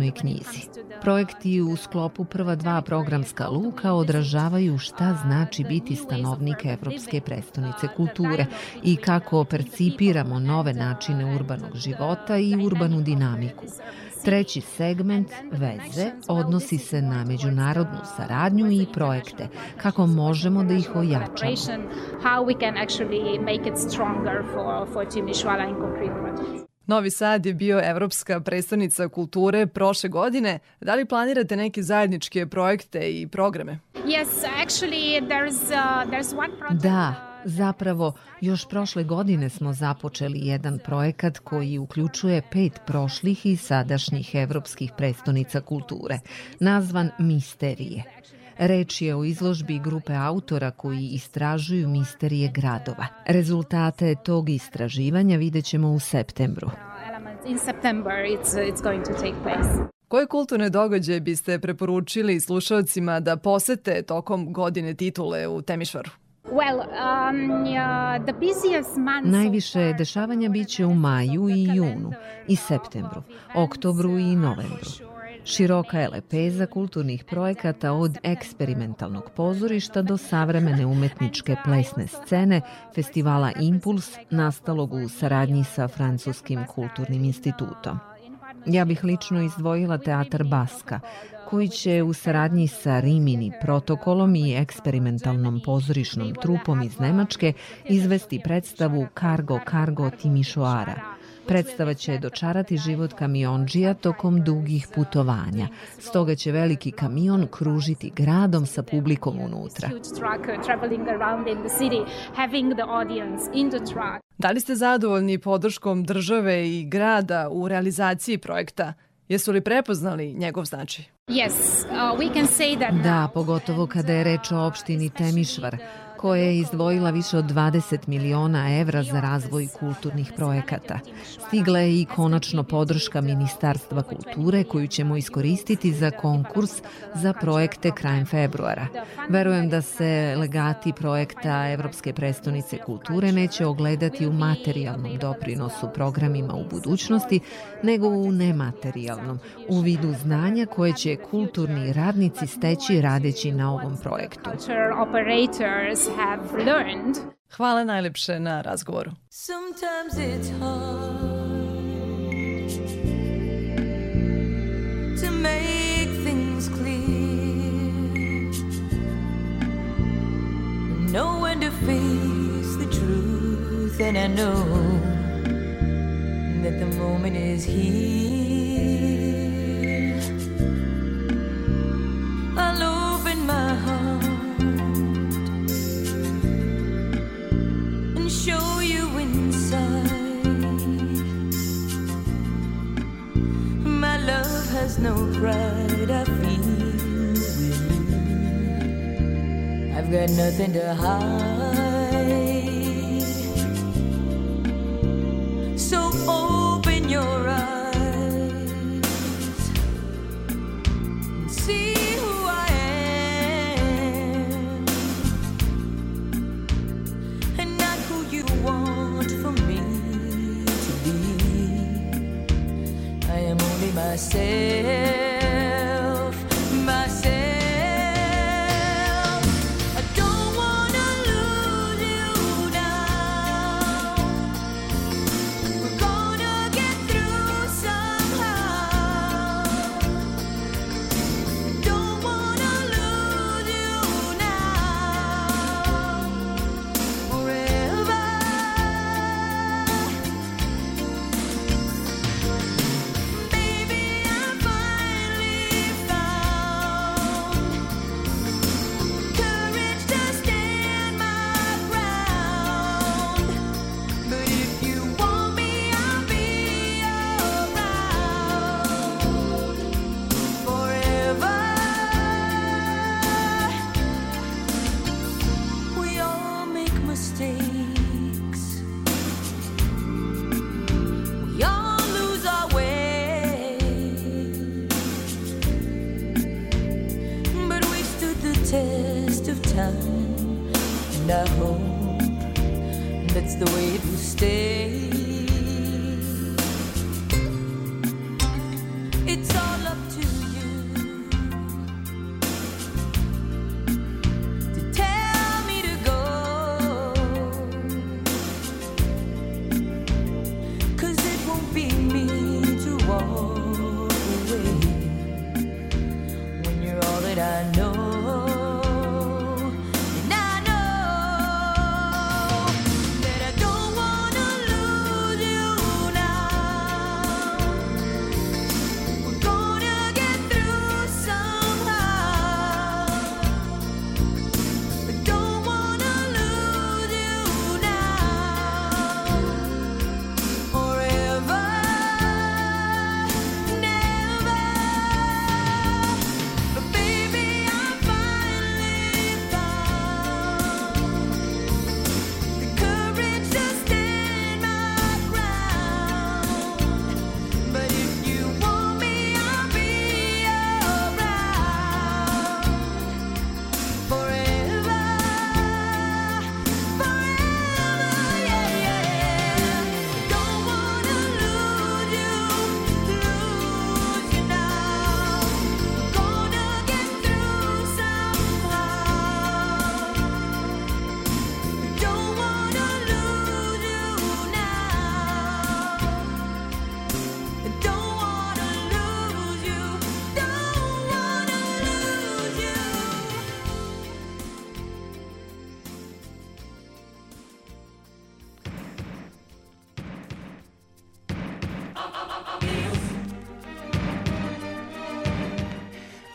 J: it
K: knjizi. Projekti u sklopu prva dva programska luka odražavaju šta znači biti stanovnik Evropske prestonice kulture i kako percipiramo nove načine urbanog života i urbanu dinamiku. Treći segment, veze, odnosi se na međunarodnu saradnju i projekte, kako možemo da ih ojačamo.
I: Novi Sad je bio Evropska predstavnica kulture prošle godine. Da li planirate neke zajedničke projekte i programe?
J: Yes, actually, there's uh, there's one project.
K: Da, zapravo, još prošle godine smo započeli jedan projekat koji uključuje pet prošlih i sadašnjih evropskih prestonica kulture, nazvan Misterije. Reč je o izložbi grupe autora koji istražuju misterije gradova. Rezultate tog istraživanja vidjet ćemo u septembru.
J: in September. It's it's going to take place.
I: Koje kulturne događaje biste preporučili slušalcima da posete tokom godine titule u Temišvaru?
J: Well, um, so
K: Najviše dešavanja biće u maju i junu i septembru, oktobru i novembru. Široka je lepeza kulturnih projekata od eksperimentalnog pozorišta do savremene umetničke plesne scene festivala Impuls nastalog u saradnji sa Francuskim kulturnim institutom. Ja bih lično izdvojila teatar Baska, koji će u saradnji sa Rimini protokolom i eksperimentalnom pozorišnom trupom iz Nemačke izvesti predstavu Cargo Cargo Timišoara. Predstava će dočarati život kamionđija tokom dugih putovanja. Stoga će veliki kamion kružiti gradom sa publikom unutra.
I: Da li ste zadovoljni podrškom države i grada u realizaciji projekta? Jesu li prepoznali njegov značaj?
J: Yes, uh, we can say that
K: Da, pogotovo kada je reč o opštini Temišvar, koja je izdvojila više od 20 miliona evra za razvoj kulturnih projekata. Stigla je i konačno podrška Ministarstva kulture koju ćemo iskoristiti za konkurs za projekte krajem februara. Verujem da se legati projekta Evropske prestonice kulture neće ogledati u materijalnom doprinosu programima u budućnosti, nego u nematerijalnom, u vidu znanja koje će kulturni radnici steći radeći na ovom projektu.
J: operators have learned.
I: Hvala najlepše na razgovoru.
C: Sometimes it's hard to make things clear. Know when to face the truth, and I know that the moment is here. Has no pride, I feel. I've got nothing to hide. So open your eyes said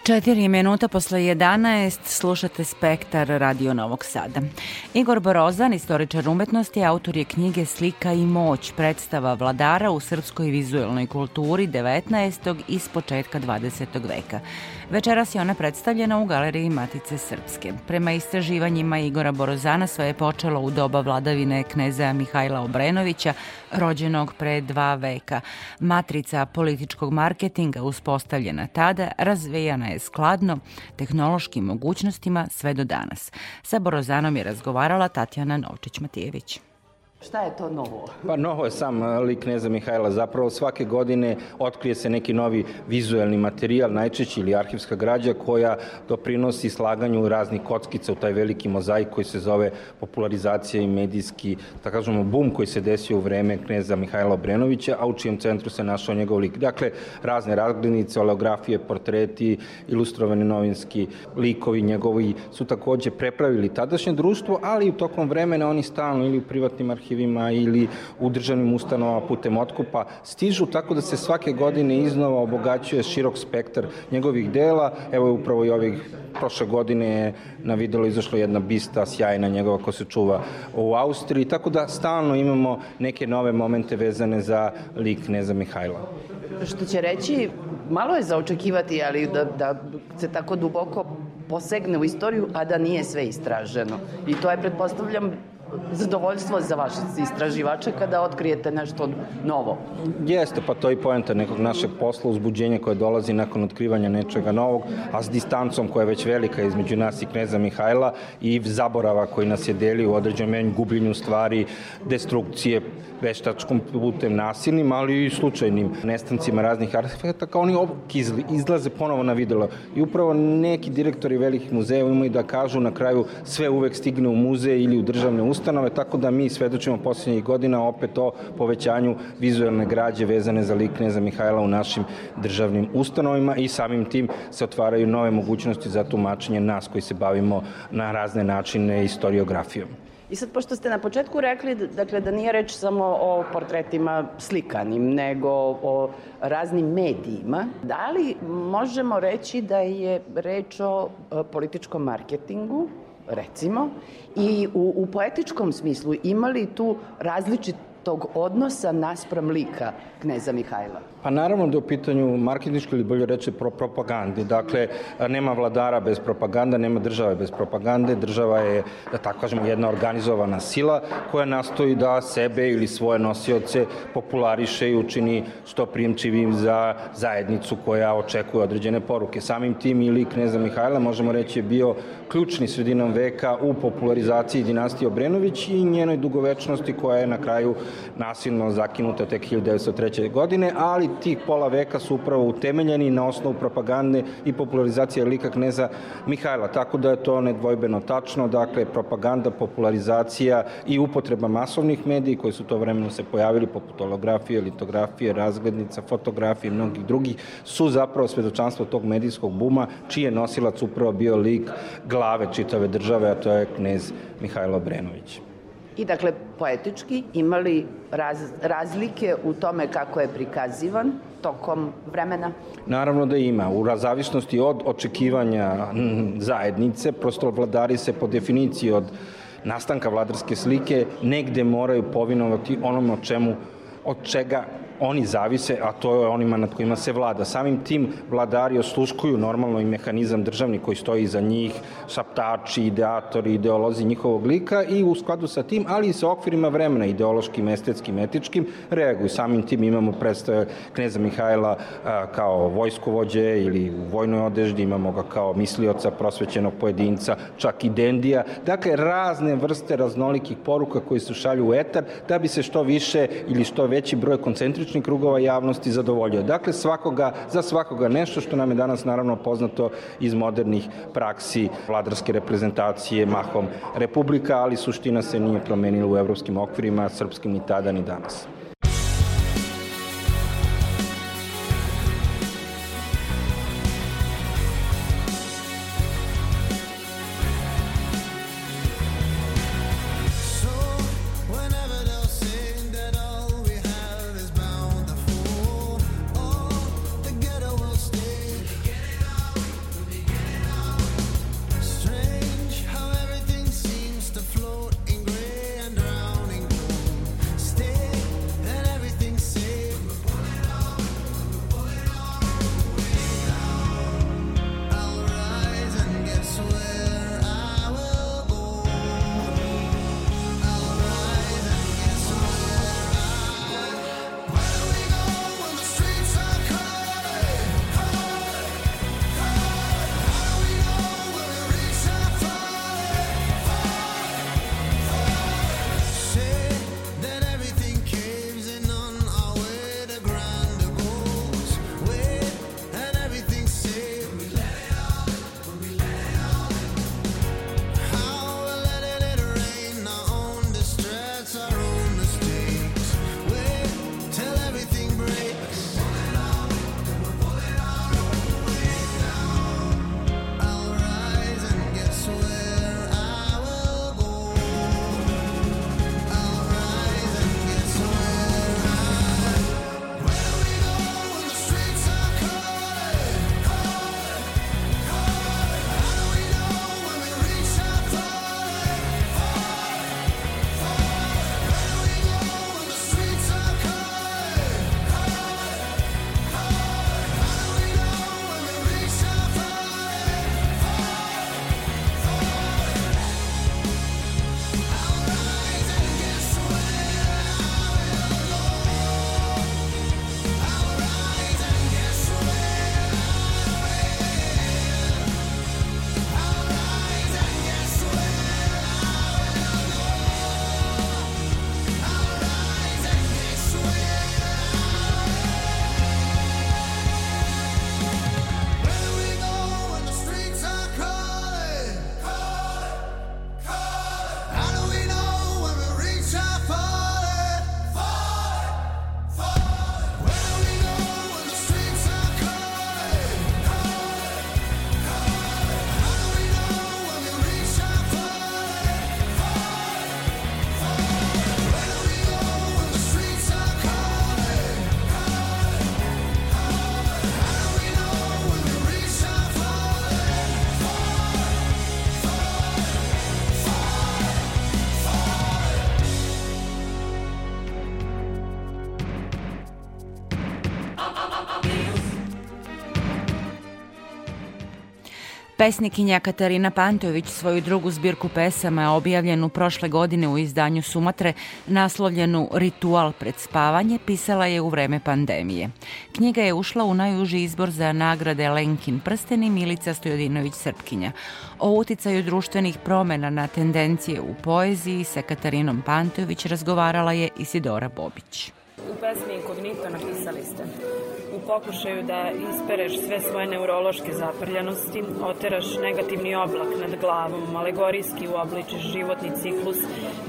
B: Četiri minuta posle 11 slušate Spektar Radio Novog Sada. Igor Borozan, istoričar umetnosti, autor je knjige Slika i moć, predstava vladara u srpskoj vizuelnoj kulturi 19. i s početka 20. veka. Večeras je ona predstavljena u Galeriji Matice Srpske. Prema istraživanjima Igora Borozana sve je počelo u doba vladavine kneza Mihajla Obrenovića, rođenog pre dva veka. Matrica političkog marketinga uspostavljena tada razvijana je skladno tehnološkim mogućnostima sve do danas. Sa Borozanom je razgovarala Tatjana Novčić-Matijević.
L: Šta je to novo?
M: Pa novo je sam e, lik kneza Mihajla. Zapravo svake godine otkrije se neki novi vizuelni materijal, najčešći ili arhivska građa koja doprinosi slaganju raznih kockica u taj veliki mozaik koji se zove popularizacija i medijski, tako kažemo, bum koji se desio u vreme kneza Mihajla Obrenovića, a u čijem centru se našao njegov lik. Dakle, razne razglednice, oleografije, portreti, ilustrovani novinski likovi njegovi su takođe prepravili tadašnje društvo, ali u tokom vremena oni stalno ili u privatnim arhivima ili u državnim ustanovama putem otkupa stižu tako da se svake godine iznova obogaćuje širok spektar njegovih dela. Evo je upravo i ovih prošle godine je na videlo izašla jedna bista sjajna njegova ko se čuva u Austriji, tako da stalno imamo neke nove momente vezane za lik Kneza Mihajla.
L: Što će reći, malo je za očekivati, ali da, da se tako duboko posegne u istoriju, a da nije sve istraženo. I to je, pretpostavljam, zadovoljstvo za vaše istraživače kada otkrijete nešto novo.
M: Jeste, pa to je i poenta nekog našeg posla, uzbuđenja koje dolazi nakon otkrivanja nečega novog, a s distancom koja je već velika između nas i kneza Mihajla i zaborava koji nas je deli u određenom menju gubljenju stvari, destrukcije, veštačkom putem nasilnim, ali i slučajnim nestancima raznih artefakta, oni izlaze ponovo na videlo. I upravo neki direktori velikih muzeja imaju da kažu na kraju sve uvek stigne u muzej ili u državne ustanove, tako da mi svedočimo poslednjih godina opet o povećanju vizualne građe vezane za lik Kneza Mihajla u našim državnim ustanovima i samim tim se otvaraju nove mogućnosti za tumačenje nas koji se bavimo na razne načine istoriografijom.
L: I sad, pošto ste na početku rekli dakle, da nije reč samo o portretima slikanim, nego o raznim medijima, da li možemo reći da je reč o e, političkom marketingu, recimo, i u, u poetičkom smislu imali tu različitog odnosa naspram lika kneza Mihajla?
M: Pa naravno da je u pitanju marketnički ili bolje reći pro propagandi. Dakle, nema vladara bez propaganda, nema države bez propagande. Država je, da tako kažemo, jedna organizovana sila koja nastoji da sebe ili svoje nosioce populariše i učini što prijemčivim za zajednicu koja očekuje određene poruke. Samim tim i lik Kneza Mihajla, možemo reći, je bio ključni sredinom veka u popularizaciji dinastije Obrenović i njenoj dugovečnosti koja je na kraju nasilno zakinuta tek 1903. godine, ali tih pola veka su upravo utemeljeni na osnovu propagande i popularizacije lika kneza Mihajla, tako da je to nedvojbeno tačno, dakle propaganda, popularizacija i upotreba masovnih medija koji su to vremenu se pojavili poput holografije, litografije, razglednica, fotografije i mnogih drugih su zapravo svedočanstvo tog medijskog buma čiji je nosilac upravo bio lik glave čitave države, a to je knez Mihajlo Brenović
L: i dakle poetički imali raz, razlike u tome kako je prikazivan tokom vremena?
M: Naravno da ima. U zavisnosti od očekivanja zajednice, prosto vladari se po definiciji od nastanka vladarske slike negde moraju povinovati onome o čemu od čega oni zavise, a to je onima nad kojima se vlada. Samim tim vladari osluškuju normalno i mehanizam državni koji stoji iza njih, šaptači, ideatori, ideolozi njihovog lika i u skladu sa tim, ali i sa okvirima vremena, ideološkim, estetskim, etičkim, reaguju. Samim tim imamo predstave kneza Mihajla kao vojskovođe ili u vojnoj odeždi, imamo ga kao mislioca, prosvećenog pojedinca, čak i dendija. Dakle, razne vrste raznolikih poruka koji se šalju u etar da bi se što više ili što veći broj koncentričnih stručnih krugova javnosti zadovoljio. Dakle, svakoga, za svakoga nešto što nam je danas naravno poznato iz modernih praksi vladarske reprezentacije mahom republika, ali suština se nije promenila u evropskim okvirima, srpskim ni tada ni danas.
B: Pesnikinja Katarina Pantović svoju drugu zbirku pesama objavljenu prošle godine u izdanju Sumatre naslovljenu Ritual pred spavanje pisala je u vreme pandemije. Knjiga je ušla u najuži izbor za nagrade Lenkin prsten i Milica Stojodinović Srpkinja. O uticaju društvenih promena na tendencije u poeziji sa Katarinom Pantović razgovarala je Isidora Bobić.
N: U pesmi Inkognito napisali ste u pokušaju da ispereš sve svoje neurološke zaprljanosti, oteraš negativni oblak nad glavom, alegorijski uobličiš životni ciklus,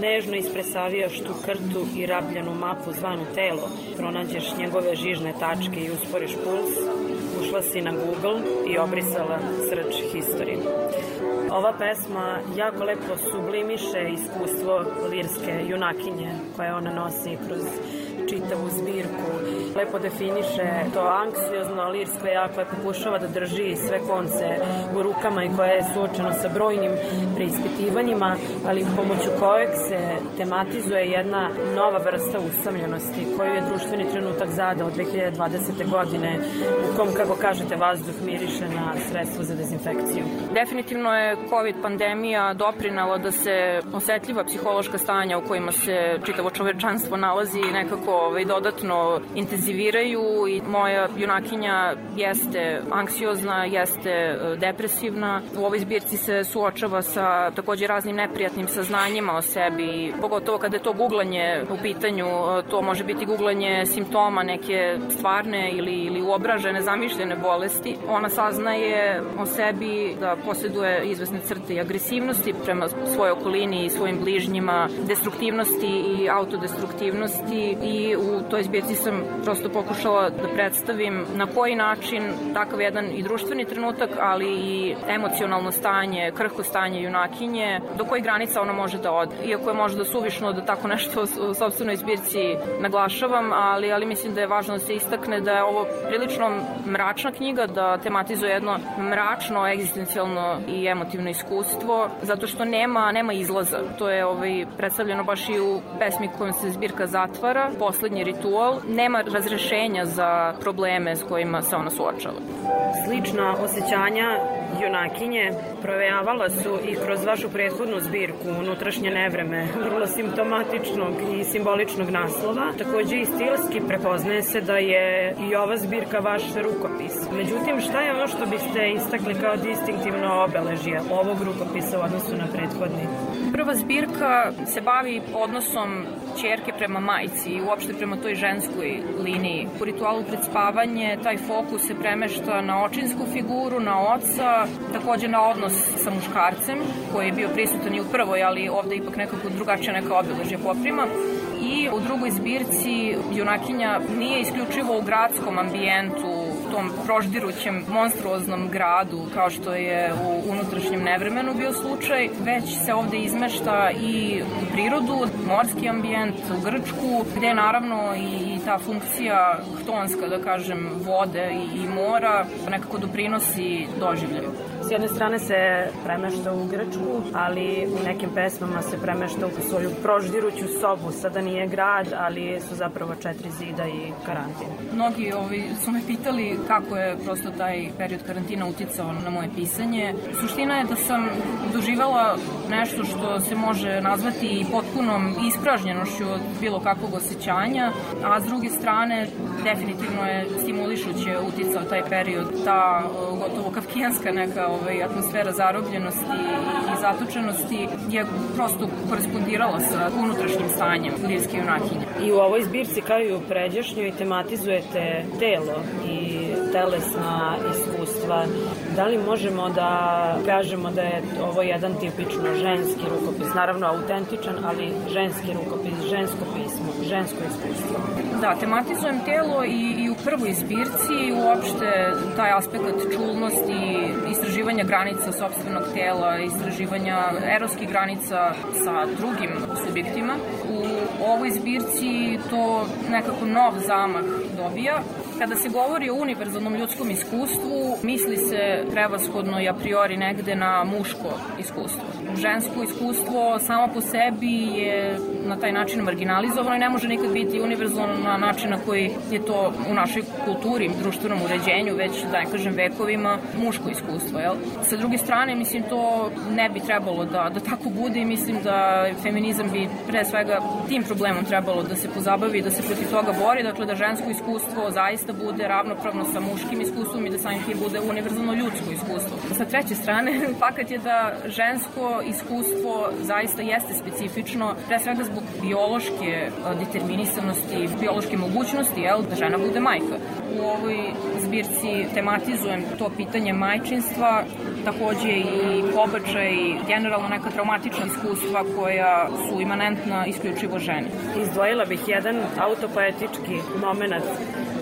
N: nežno ispresavijaš tu krtu i rabljanu mapu zvanu telo, pronađeš njegove žižne tačke i usporiš puls, ušla si na Google i obrisala search history. Ova pesma jako lepo sublimiše iskustvo lirske junakinje koje ona nosi kroz čitavu zbirku. Lepo definiše to anksiozno lirsko ja koje pokušava da drži sve konce u rukama i koje je suočeno sa brojnim preispitivanjima, ali pomoću kojeg se tematizuje jedna nova vrsta usamljenosti koju je društveni trenutak zadao 2020. godine u kom, kako kažete, vazduh miriše na sredstvo za dezinfekciju. Definitivno je COVID pandemija doprinala da se osetljiva psihološka stanja u kojima se čitavo čovečanstvo nalazi nekako ovaj, dodatno intenziviraju i moja junakinja jeste anksiozna, jeste e, depresivna. U ovoj zbirci se suočava sa takođe raznim neprijatnim saznanjima o sebi, pogotovo kada je to guglanje u pitanju, e, to može biti guglanje simptoma neke stvarne ili, ili uobražene, zamišljene bolesti. Ona saznaje o sebi da posjeduje izvesne crte i agresivnosti prema svojoj okolini i svojim bližnjima, destruktivnosti i autodestruktivnosti i u toj zbirci sam prosto pokušala da predstavim na koji način takav jedan i društveni trenutak, ali i emocionalno stanje, krhko stanje junakinje, do koje granica ona može da ode. Iako je možda suvišno da tako nešto u sobstvenoj zbirci naglašavam, ali, ali mislim da je važno da se istakne da je ovo prilično mračna knjiga, da tematizuje jedno mračno, egzistencijalno i emotivno iskustvo, zato što nema, nema izlaza. To je ovaj, predstavljeno baš i u pesmi kojom se zbirka zatvara, poslednji ritual, nema razrešenja za probleme s kojima se ona suočava. Slična osjećanja junakinje provejavala su i kroz vašu prethodnu zbirku Unutrašnje nevreme, vrlo simptomatičnog i simboličnog naslova. Takođe i stilski prepoznaje se da je i ova zbirka vaš rukopis. Međutim, šta je ono što biste istakli kao distinktivno obeležje ovog rukopisa u odnosu na prethodni? Prva zbirka se bavi odnosom čerke prema majci i uopšte prema toj ženskoj liniji. U ritualu pred spavanje taj fokus se premešta na očinsku figuru, na oca, takođe na odnos sa muškarcem, koji je bio prisutan i u prvoj, ali ovde ipak nekako drugačija neka obeležja poprima. I u drugoj zbirci junakinja nije isključivo u gradskom ambijentu tom proždirućem monstruoznom gradu kao što je u unutrašnjem nevremenu bio slučaj, već se ovde izmešta i u prirodu, morski ambijent u Grčku, gde naravno i ta funkcija htonska, da kažem, vode i, mora nekako doprinosi doživljaju. S jedne strane se premešta u Grčku, ali u nekim pesmama se premešta u svoju proždiruću sobu. Sada nije grad, ali su zapravo četiri zida i karantin. Mnogi ovi su me pitali kako je prosto taj period karantina uticao na moje pisanje. Suština je da sam doživala nešto što se može nazvati potpunom ispražnjenošću od bilo kakvog osjećanja, a s druge strane definitivno je stimulišuće uticao taj period, ta gotovo kafkijanska neka ovaj, atmosfera zarobljenosti i zatočenosti je prosto korespondirala sa unutrašnjim stanjem lirske junakinje. I u ovoj zbirci kao i u pređašnjoj tematizujete telo i telesna iskustva. Da li možemo da kažemo da je ovo jedan tipično ženski rukopis, naravno autentičan, ali ženski rukopis, žensko pismo, žensko iskustvo? Da, tematizujem telo i, i u prvoj zbirci i uopšte taj aspekt čulnosti, istraživanja granica sobstvenog tela, istraživanja eroskih granica sa drugim subjektima. U ovoj zbirci to nekako nov zamah dobija Kada se govori o univerzalnom ljudskom iskustvu, misli se prevashodno i a priori negde na muško iskustvo. Žensko iskustvo samo po sebi je na taj način marginalizovano i ne može nikad biti univerzalno na način na koji je to u našoj kulturi, društvenom uređenju, već da ne kažem vekovima, muško iskustvo. Jel? Sa druge strane, mislim, to ne bi trebalo da, da tako bude i mislim da feminizam bi pre svega tim problemom trebalo da se pozabavi, da se protiv toga bori, dakle da žensko iskustvo zaista bude ravnopravno sa muškim iskustvom i da samim tim bude univerzalno ljudsko iskustvo. Sa treće strane, fakat je da žensko iskustvo zaista jeste specifično, pre svega zbog biološke a, determinisanosti, biološke mogućnosti, jel, da žena bude majka. U ovoj zbirci tematizujem to pitanje majčinstva, takođe i pobačaj i generalno neka traumatična iskustva koja su imanentna isključivo ženi.
O: Izdvojila bih jedan autopoetički moment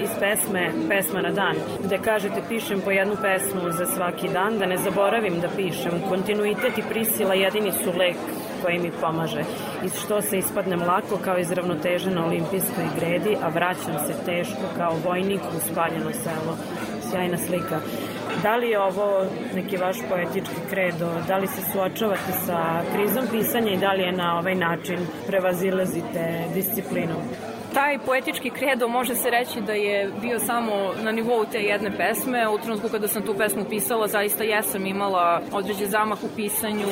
O: iz pesme Pesma na dan, gde kažete pišem po jednu pesmu za svaki dan, da ne zaboravim da pišem. Kontinuitet i prisila jedini su lek koji mi pomaže. Iz što se ispadnem lako kao iz ravnoteže na olimpijskoj gredi, a vraćam se teško kao vojnik u spaljeno selo. Sjajna slika. Da li je ovo neki vaš poetički kredo? Da li se suočavate sa krizom pisanja i da li je na ovaj način prevazilazite disciplinom?
N: Taj poetički kredo može se reći da je bio samo na nivou te jedne pesme. U trenutku kada sam tu pesmu pisala, zaista jesam imala određen zamah u pisanju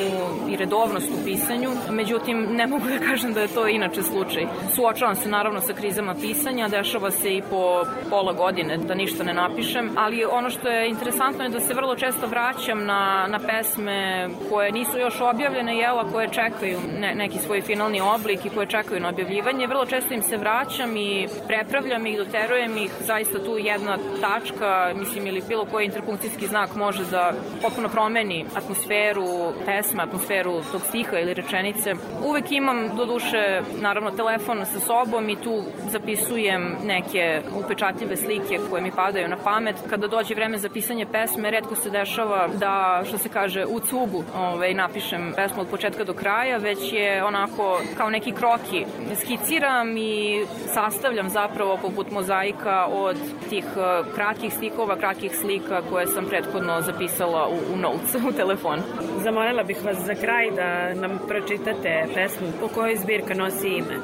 N: i redovnost u pisanju. Međutim, ne mogu da kažem da je to inače slučaj. Suočavam se naravno sa krizama pisanja, dešava se i po pola godine da ništa ne napišem, ali ono što je interesantno je da se vrlo često vraćam na, na pesme koje nisu još objavljene, jela, koje čekaju ne, neki svoj finalni oblik i koje čekaju na objavljivanje. Vrlo često im se vraća vraćam i prepravljam ih, doterujem ih, zaista tu jedna tačka, mislim, ili bilo koji interpunkcijski znak može da potpuno promeni atmosferu pesme, atmosferu tog stiha ili rečenice. Uvek imam, do duše, naravno, telefon sa sobom i tu zapisujem neke upečatljive slike koje mi padaju na pamet. Kada dođe vreme za pisanje pesme, redko se dešava da, što se kaže, u cugu ovaj, napišem pesmu od početka do kraja, već je onako kao neki kroki. Skiciram i sastavljam zapravo poput mozaika od tih uh, kratkih stikova, kratkih slika koje sam prethodno zapisala u, u notes, u telefon.
O: Zamolila bih vas za kraj da nam pročitate pesmu po kojoj zbirka nosi ime.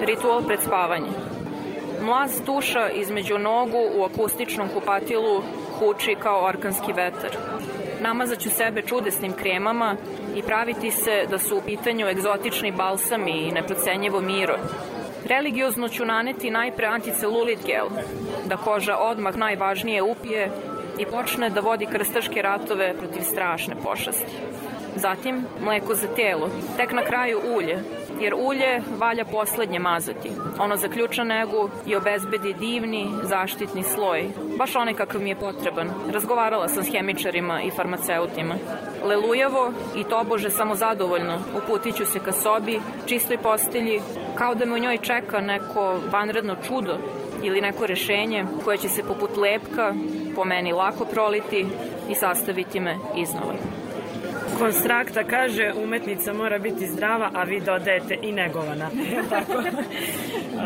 N: Ritual pred spavanje. Mlaz tuša između nogu u akustičnom kupatilu huči kao orkanski vetar. Namazaću sebe čudesnim kremama i praviti se da su u pitanju egzotični balsami i neprocenjivo miro. Religiozno ću naneti najpre anticelulit gel, da koža odmah najvažnije upije i počne da vodi krstaške ratove protiv strašne pošasti. Zatim mleko za telo, tek na kraju ulje, jer ulje valja poslednje mazati. Ono zaključa negu i obezbedi divni zaštitni sloj, baš onaj kakav mi je potreban. Razgovarala sam s hemičarima i farmaceutima. Lelujavo i tobože samozadovoljno uputit ću se ka sobi, čistoj postelji, kao da me u njoj čeka neko vanredno čudo ili neko rešenje koje će se poput lepka po meni lako proliti i sastaviti me iznova.
O: Konstrakta kaže umetnica mora biti zdrava, a vi dodajete i negovana. Tako?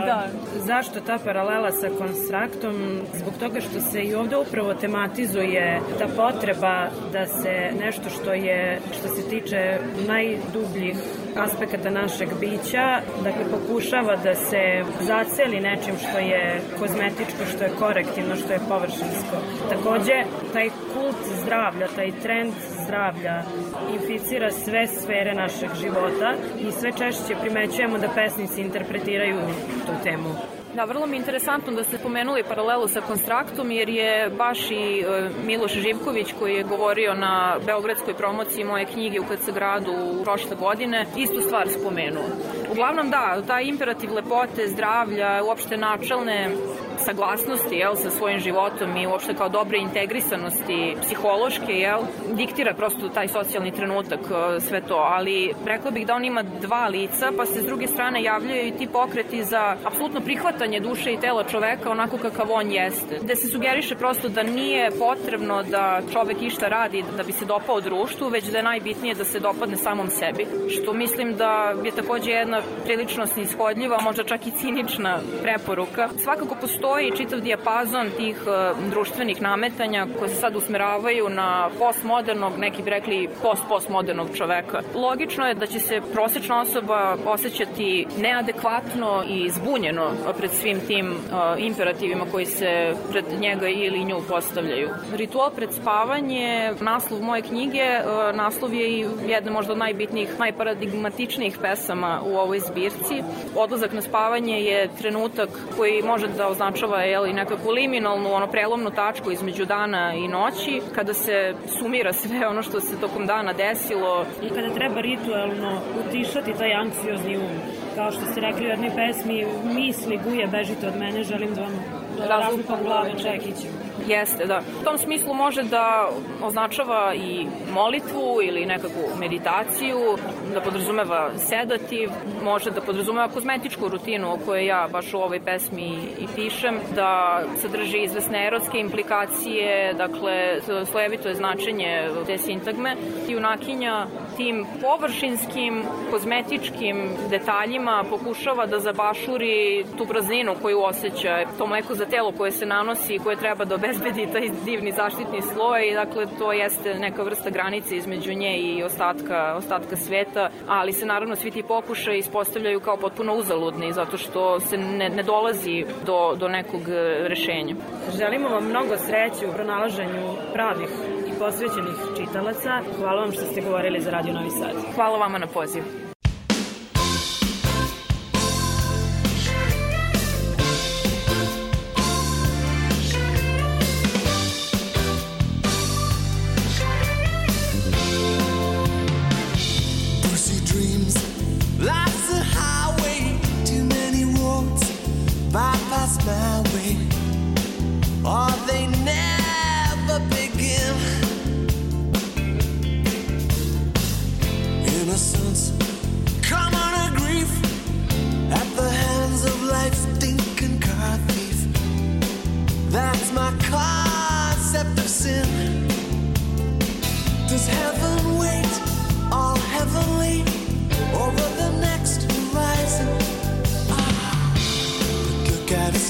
N: Da.
O: Zašto ta paralela sa konstraktom? Zbog toga što se i ovde upravo tematizuje ta potreba da se nešto što je, što se tiče najdubljih aspekata našeg bića, dakle pokušava da se zaceli nečim što je kozmetičko, što je korektivno, što je površinsko. Takođe, taj kult zdravlja, taj trend zdravlja inficira sve sfere našeg života i sve češće primećujemo da pesnici interpretiraju tu temu.
N: Da, vrlo mi je interesantno da ste pomenuli paralelu sa Konstraktom, jer je baš i e, Miloš Živković, koji je govorio na beogradskoj promociji moje knjige u KC gradu prošle godine, istu stvar spomenuo. Uglavnom da, taj imperativ lepote, zdravlja, uopšte načalne saglasnosti jel, sa svojim životom i uopšte kao dobre integrisanosti psihološke, jel, diktira prosto taj socijalni trenutak e, sve to, ali rekla bih da on ima dva lica, pa se s druge strane javljaju i ti pokreti za apsolutno prihvatanje duše i tela čoveka onako kakav on jeste. Gde se sugeriše prosto da nije potrebno da čovek išta radi da bi se dopao društvu, već da je najbitnije da se dopadne samom sebi, što mislim da je takođe jedna prilično snishodljiva, možda čak i cinična preporuka. Svakako postoji postoji čitav dijapazon tih e, društvenih nametanja koje se sad usmeravaju na postmodernog, neki bi rekli post-postmodernog čoveka. Logično je da će se prosečna osoba osjećati neadekvatno i zbunjeno pred svim tim uh, imperativima koji se pred njega ili nju postavljaju. Ritual pred spavanje, naslov moje knjige, uh, naslov je i jedna možda od najbitnijih, najparadigmatičnijih pesama u ovoj zbirci. Odlazak na spavanje je trenutak koji može da označava jeli, nekakvu liminalnu, ono prelomnu tačku između dana i noći, kada se sumira sve ono što se tokom dana desilo.
O: I kada treba ritualno utišati taj anksiozni um. Kao što ste rekli u jednoj pesmi, misli guje, bežite od mene, želim da vam da razlupam glave čekićem.
N: Jeste, da. U tom smislu može da označava i molitvu ili nekakvu meditaciju, da podrazumeva sedativ, može da podrazumeva kozmetičku rutinu o kojoj ja baš u ovoj pesmi i pišem, da sadrži izvesne erotske implikacije, dakle, slojevito je značenje te sintagme. Junakinja tim površinskim, kozmetičkim detaljima pokušava da zabašuri tu prazninu koju osjeća, to mleko za telo koje se nanosi i koje treba da obezbedi taj divni zaštitni sloj, dakle to jeste neka vrsta granice između nje i ostatka, ostatka sveta, ali se naravno svi ti pokušaj ispostavljaju kao potpuno uzaludni, zato što se ne, ne dolazi do, do nekog rešenja.
O: Želimo vam mnogo sreće u pronalaženju pravih i posvećenih čitalaca. Hvala vam što ste govorili za Radio Novi Sad.
N: Hvala vama na pozivu.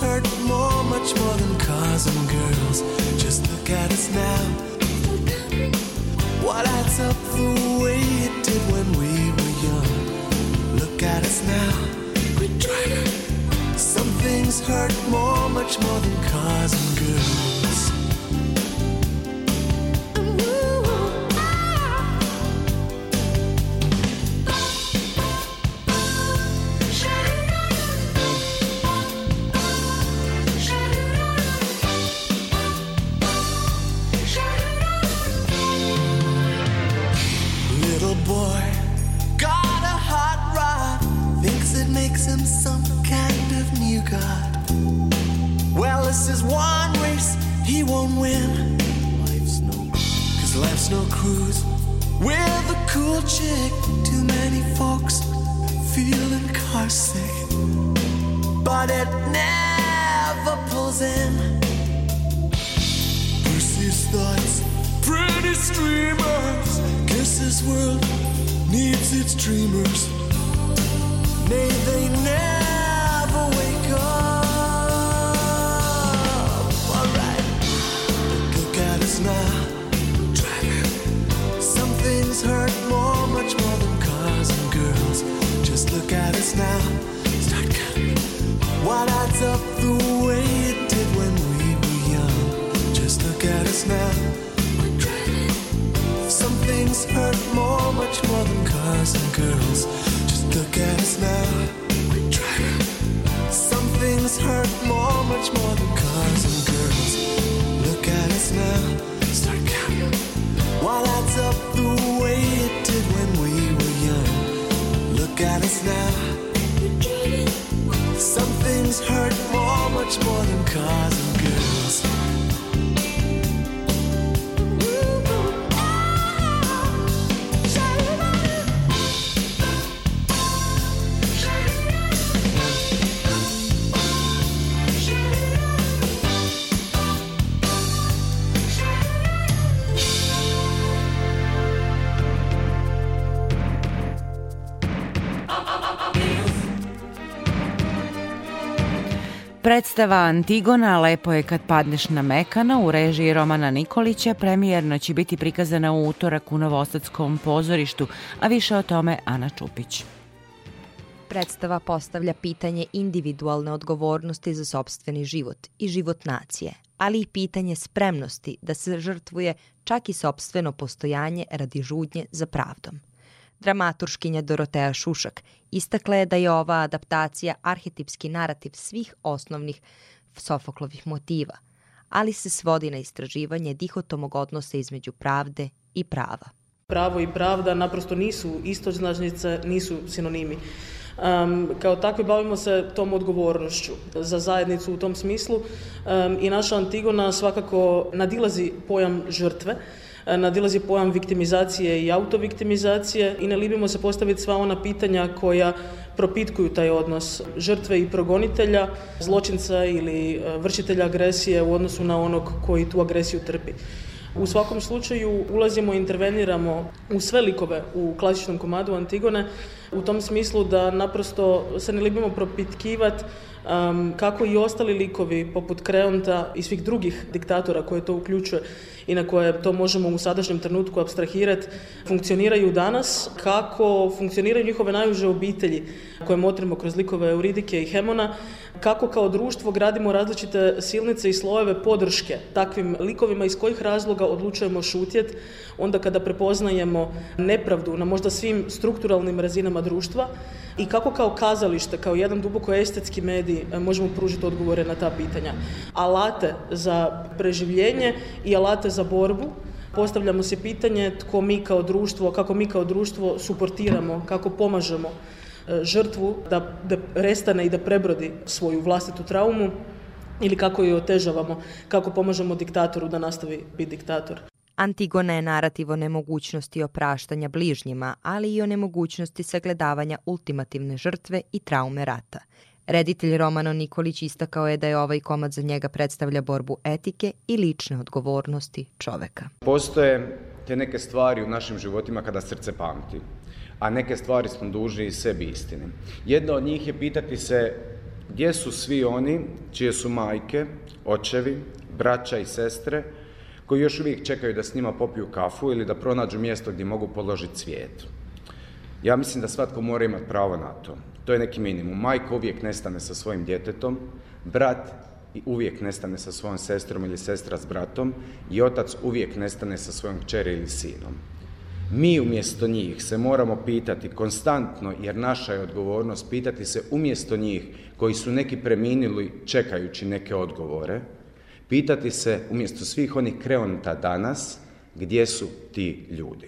P: Hurt more, much more than cars and girls. Just look at us now. What adds up the way it did when we were young? Look at us now. Some things hurt more, much more than cars more, much more than
B: Predstava Antigona Lepo je kad padneš na Mekana u režiji Romana Nikolića premijerno će biti prikazana u utorak u Novosadskom pozorištu, a više o tome Ana Čupić.
Q: Predstava postavlja pitanje individualne odgovornosti za sobstveni život i život nacije, ali i pitanje spremnosti da se žrtvuje čak i sobstveno postojanje radi žudnje za pravdom. Dramaturškinja Dorotea Šušak istakla je da je ova adaptacija arhetipski narativ svih osnovnih Sofoklovih motiva, ali se svodi na istraživanje dihotomog odnosa između pravde i prava.
R: Pravo i pravda naprosto nisu istoznačnice, nisu sinonimi. Um, kao takvi bavimo se tom odgovornošću za zajednicu u tom smislu um, i naša Antigona svakako nadilazi pojam žrtve, nadilazi pojam viktimizacije i autoviktimizacije i ne libimo se postaviti sva ona pitanja koja propitkuju taj odnos žrtve i progonitelja, zločinca ili e, vršitelja agresije u odnosu na onog koji tu agresiju trpi. U svakom slučaju ulazimo i interveniramo u sve likove u klasičnom komadu Antigone u tom smislu da naprosto se ne libimo propitkivati um, kako i ostali likovi poput Kreonta i svih drugih diktatora koje to uključuje i na koje to možemo u sadašnjem trenutku abstrahirati, funkcioniraju danas, kako funkcioniraju njihove najuže obitelji koje motrimo kroz likove Euridike i Hemona, kako kao društvo gradimo različite silnice i slojeve podrške takvim likovima iz kojih razloga odlučujemo šutjet onda kada prepoznajemo nepravdu na možda svim strukturalnim razinama društva i kako kao kazalište, kao jedan duboko estetski medij možemo pružiti odgovore na ta pitanja. Alate za preživljenje i alate za borbu postavljamo se pitanje tko mi kao društvo, kako mi kao društvo suportiramo, kako pomažemo žrtvu da, da restane i da prebrodi svoju vlastitu traumu ili kako ju otežavamo, kako pomažemo diktatoru da nastavi biti diktator.
Q: Antigona je narativ o nemogućnosti opraštanja bližnjima, ali i o nemogućnosti sagledavanja ultimativne žrtve i traume rata. Reditelj Romano Nikolić istakao je da je ovaj komad za njega predstavlja borbu etike i lične odgovornosti čoveka.
S: Postoje te neke stvari u našim životima kada srce pamti, a neke stvari smo dužni i sebi istine. Jedna od njih je pitati se gdje su svi oni čije su majke, očevi, braća i sestre koji još uvijek čekaju da s njima popiju kafu ili da pronađu mjesto gdje mogu položiti cvijet. Ja mislim da svatko mora imati pravo na to. To je neki minimum. Majka uvijek nestane sa svojim djetetom, brat uvijek nestane sa svojom sestrom ili sestra s bratom i otac uvijek nestane sa svojom kćeri ili sinom. Mi umjesto njih se moramo pitati konstantno, jer naša je odgovornost pitati se umjesto njih koji su neki preminili čekajući neke odgovore, pitati se umjesto svih onih kreonta danas gdje su ti ljudi.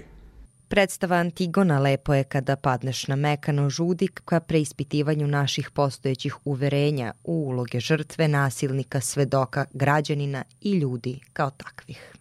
Q: Predstava Antigona lepo je kada padneš na mekano žudik ka preispitivanju naših postojećih uverenja u uloge žrtve, nasilnika, svedoka, građanina i ljudi kao takvih.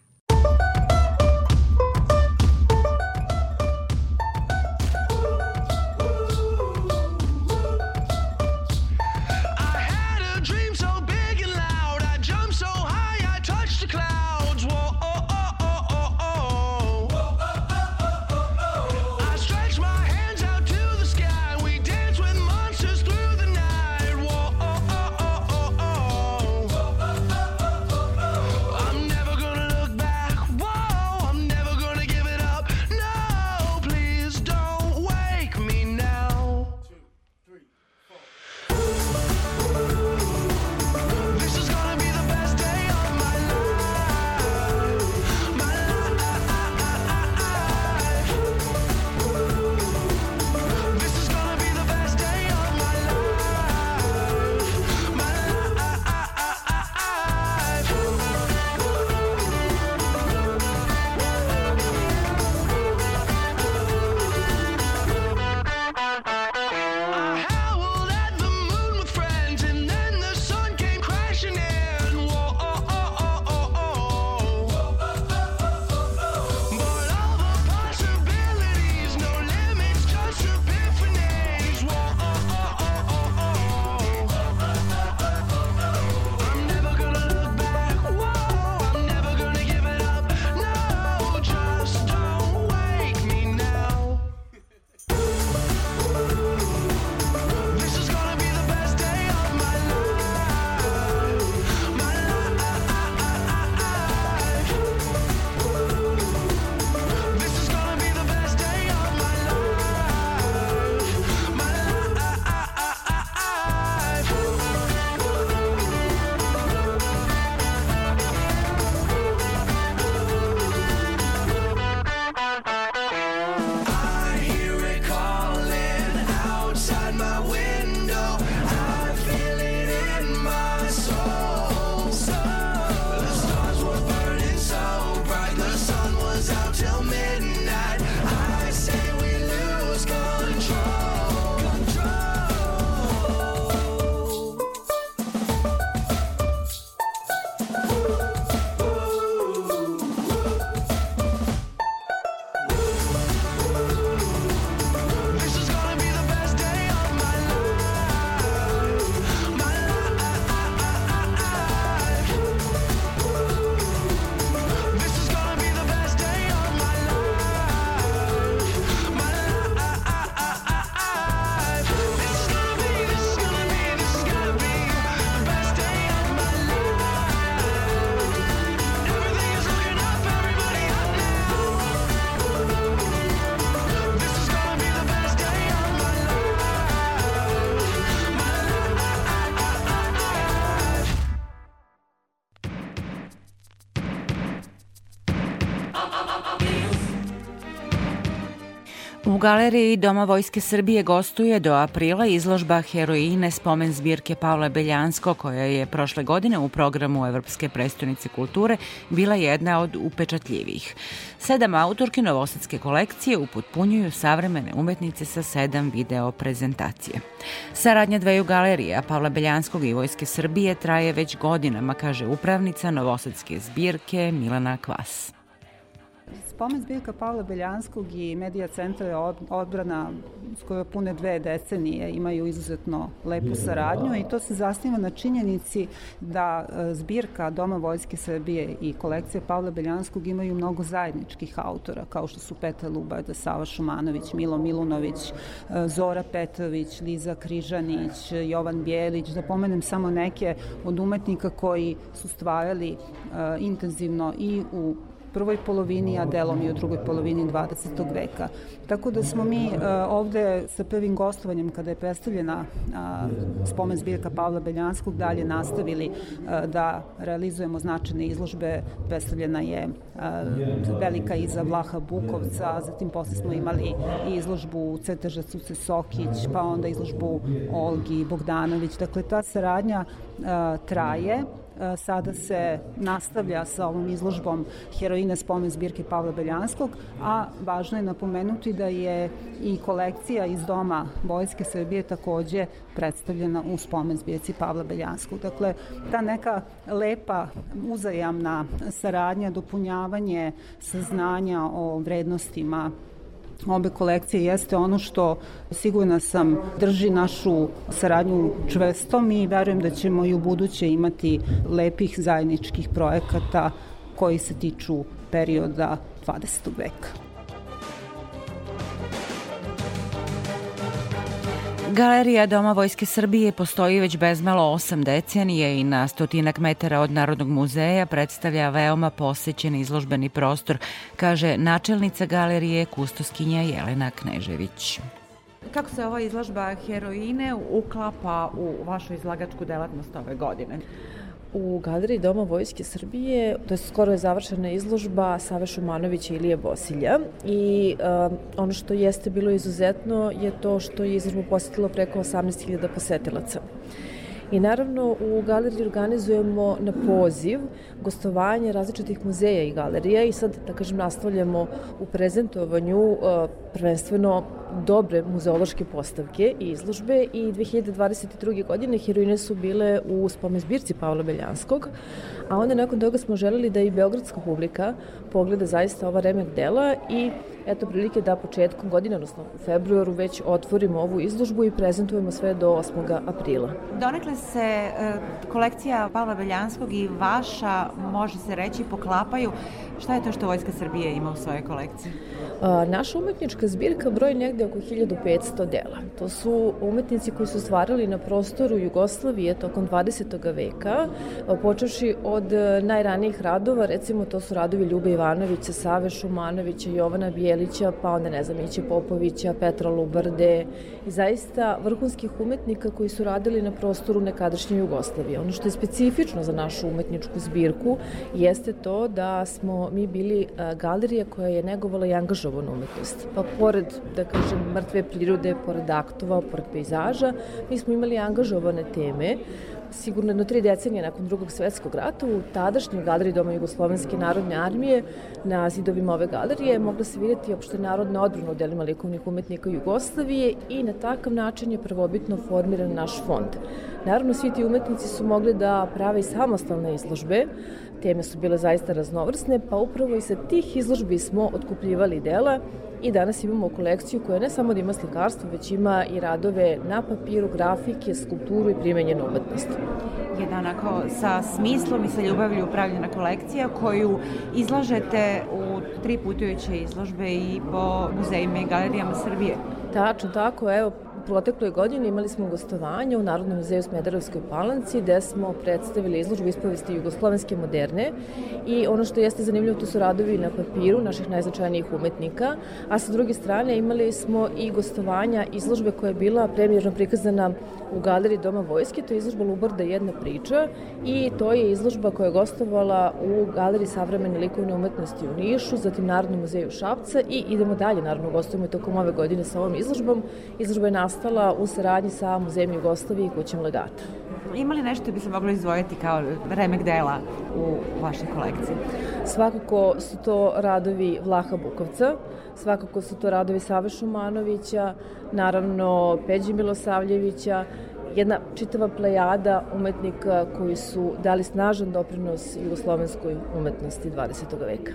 B: U galeriji Doma Vojske Srbije gostuje do aprila izložba heroine spomen zbirke Pavla Beljansko koja je prošle godine u programu Evropske prestonice kulture bila jedna od upečatljivih. Sedam autorke novosadske kolekcije upotpunjuju savremene umetnice sa sedam video prezentacije. Saradnja dveju galerija Pavla Beljanskog i Vojske Srbije traje već godinama, kaže upravnica novosadske zbirke Milana Kvas.
T: Spomen zbirka Pavla Beljanskog i Medija centra od- odbrana s kojoj pune dve decenije imaju izuzetno lepu saradnju i to se zasniva na činjenici da e, zbirka Doma Vojske Srbije i kolekcija Pavla Beljanskog imaju mnogo zajedničkih autora kao što su Petar Lubada, Sava Šumanović, Milo Milunović, e, Zora Petrović, Liza Križanić, Jovan Bjelić, da pomenem samo neke od umetnika koji su stvarali e, intenzivno i u prvoj polovini, a delom i u drugoj polovini 20. veka. Tako da smo mi e, ovde sa prvim gostovanjem kada je predstavljena a, spomen zbirka Pavla Beljanskog dalje nastavili e, da realizujemo značajne izložbe. Predstavljena je e, velika iza Vlaha Bukovca, zatim posle smo imali i izložbu Crteža Suce Sokić, pa onda izložbu Olgi Bogdanović. Dakle, ta saradnja e, traje E, sada se nastavlja sa ovom izložbom heroine spomen zbirke Pavla Beljanskog, a važno je napomenuti da je i kolekcija iz doma Vojske Srbije takođe predstavljena u spomen zbirci Pavla Beljanskog. Dakle, ta neka lepa uzajamna saradnja, dopunjavanje saznanja o vrednostima obe kolekcije jeste ono što sigurna sam drži našu saradnju čvrstom i verujem da ćemo i u buduće imati lepih zajedničkih projekata koji se tiču perioda 20. veka.
B: Galerija Doma Vojske Srbije postoji već bezmalo osam decenije i na stotinak metara od Narodnog muzeja predstavlja veoma posećen izložbeni prostor, kaže načelnica galerije Kustoskinja Jelena Knežević. Kako se ova izložba heroine uklapa u vašu izlagačku delatnost ove godine?
U: U galeriji Doma Vojske Srbije, to je skoro je završena izložba Save Šumanovića i Ilije Bosilja i uh, ono što jeste bilo izuzetno je to što je izložbu posetilo preko 18.000 posetilaca. I naravno u galeriji organizujemo na poziv gostovanje različitih muzeja i galerija i sad, da kažem, nastavljamo u prezentovanju uh, prvenstveno dobre muzeološke postavke i izložbe i 2022. godine heroine su bile u spomen zbirci Pavla Beljanskog, a onda nakon toga smo želeli da i beogradska publika pogleda zaista ova remek dela i eto prilike da početkom godine, odnosno u februaru već otvorimo ovu izložbu i prezentujemo sve do 8. aprila.
B: Donekle se e, kolekcija Pavla Beljanskog i vaša, može se reći, poklapaju. Šta je to što Vojska Srbije ima u svojoj kolekciji?
U: Naša umetnička zbirka broji negde oko 1500 dela. To su umetnici koji su stvarali na prostoru Jugoslavije tokom 20. veka, a, počevši od e, najranijih radova, recimo to su radovi Ljube Ivanovića, Save Šumanovića, Jovana Bijelića, pa onda ne znam, Iće Popovića, Petra Lubrde i zaista vrhunskih umetnika koji su radili na prostoru nekadašnje Jugoslavije. Ono što je specifično za našu umetničku zbirku jeste to da smo mi bili a, galerija koja je negovala i angažovanu umetnost. Pa pored, da kažem, mrtve prirode, pored aktova, pored pejzaža, mi smo imali angažovane teme sigurno jedno tri decenije nakon drugog svetskog rata u tadašnjoj galeriji Doma Jugoslovenske narodne armije na zidovima ove galerije mogla se vidjeti opšte narodna odbrana u delima likovnih umetnika Jugoslavije i na takav način je prvobitno formiran naš fond. Naravno, svi ti umetnici su mogli da prave i samostalne izložbe, teme su bile zaista raznovrsne, pa upravo i sa tih izložbi smo otkupljivali dela i danas imamo kolekciju koja ne samo da ima slikarstvo, već ima i radove na papiru, grafike, skulpturu i primenjenu umetnost.
B: Jedna onako sa smislom i sa ljubavlju upravljena kolekcija koju izlažete u tri putujuće izložbe i po muzejima i galerijama Srbije.
U: Tačno tako, evo, protekloj godini imali smo gostovanje u Narodnom muzeju Smederevskoj palanci gde smo predstavili izložbu ispovesti jugoslovenske moderne. I ono što jeste zanimljivo to su radovi na papiru naših najznačajnijih umetnika, a sa druge strane imali smo i gostovanja izložbe koja je bila premijerno prikazana u galeriji Doma vojske, to je izložba Lubarda jedna priča i to je izložba koja je gostovala u galeriji savremene likovne umetnosti u Nišu, zatim Narodnom muzeju Šapca i idemo dalje, naravno gostujemo i tokom ove godine sa ovom izložbom. Izložba je nastala u saradnji sa Muzejem Jugoslavije i kućem legata.
B: Ima li nešto bi se moglo izdvojiti kao remek dela u vašoj kolekciji?
U: Svakako su to radovi Vlaha Bukovca, svakako su to radovi Save Šumanovića, naravno Peđi Milosavljevića, jedna čitava plejada umetnika koji su dali snažan doprinos jugoslovenskoj umetnosti 20. veka.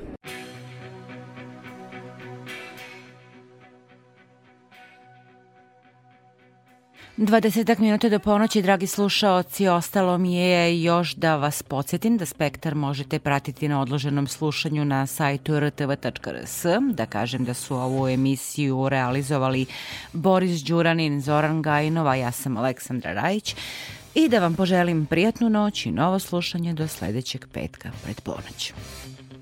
B: 20 minuta do ponoći, dragi slušaoci, ostalo mi je još da vas podsjetim da Spektar možete pratiti na odloženom slušanju na sajtu rtv.rs, da kažem da su ovu emisiju realizovali Boris Đuranin, Zoran Gajinova, ja sam Aleksandra Rajić i da vam poželim prijatnu noć i novo slušanje do sledećeg petka pred ponoć.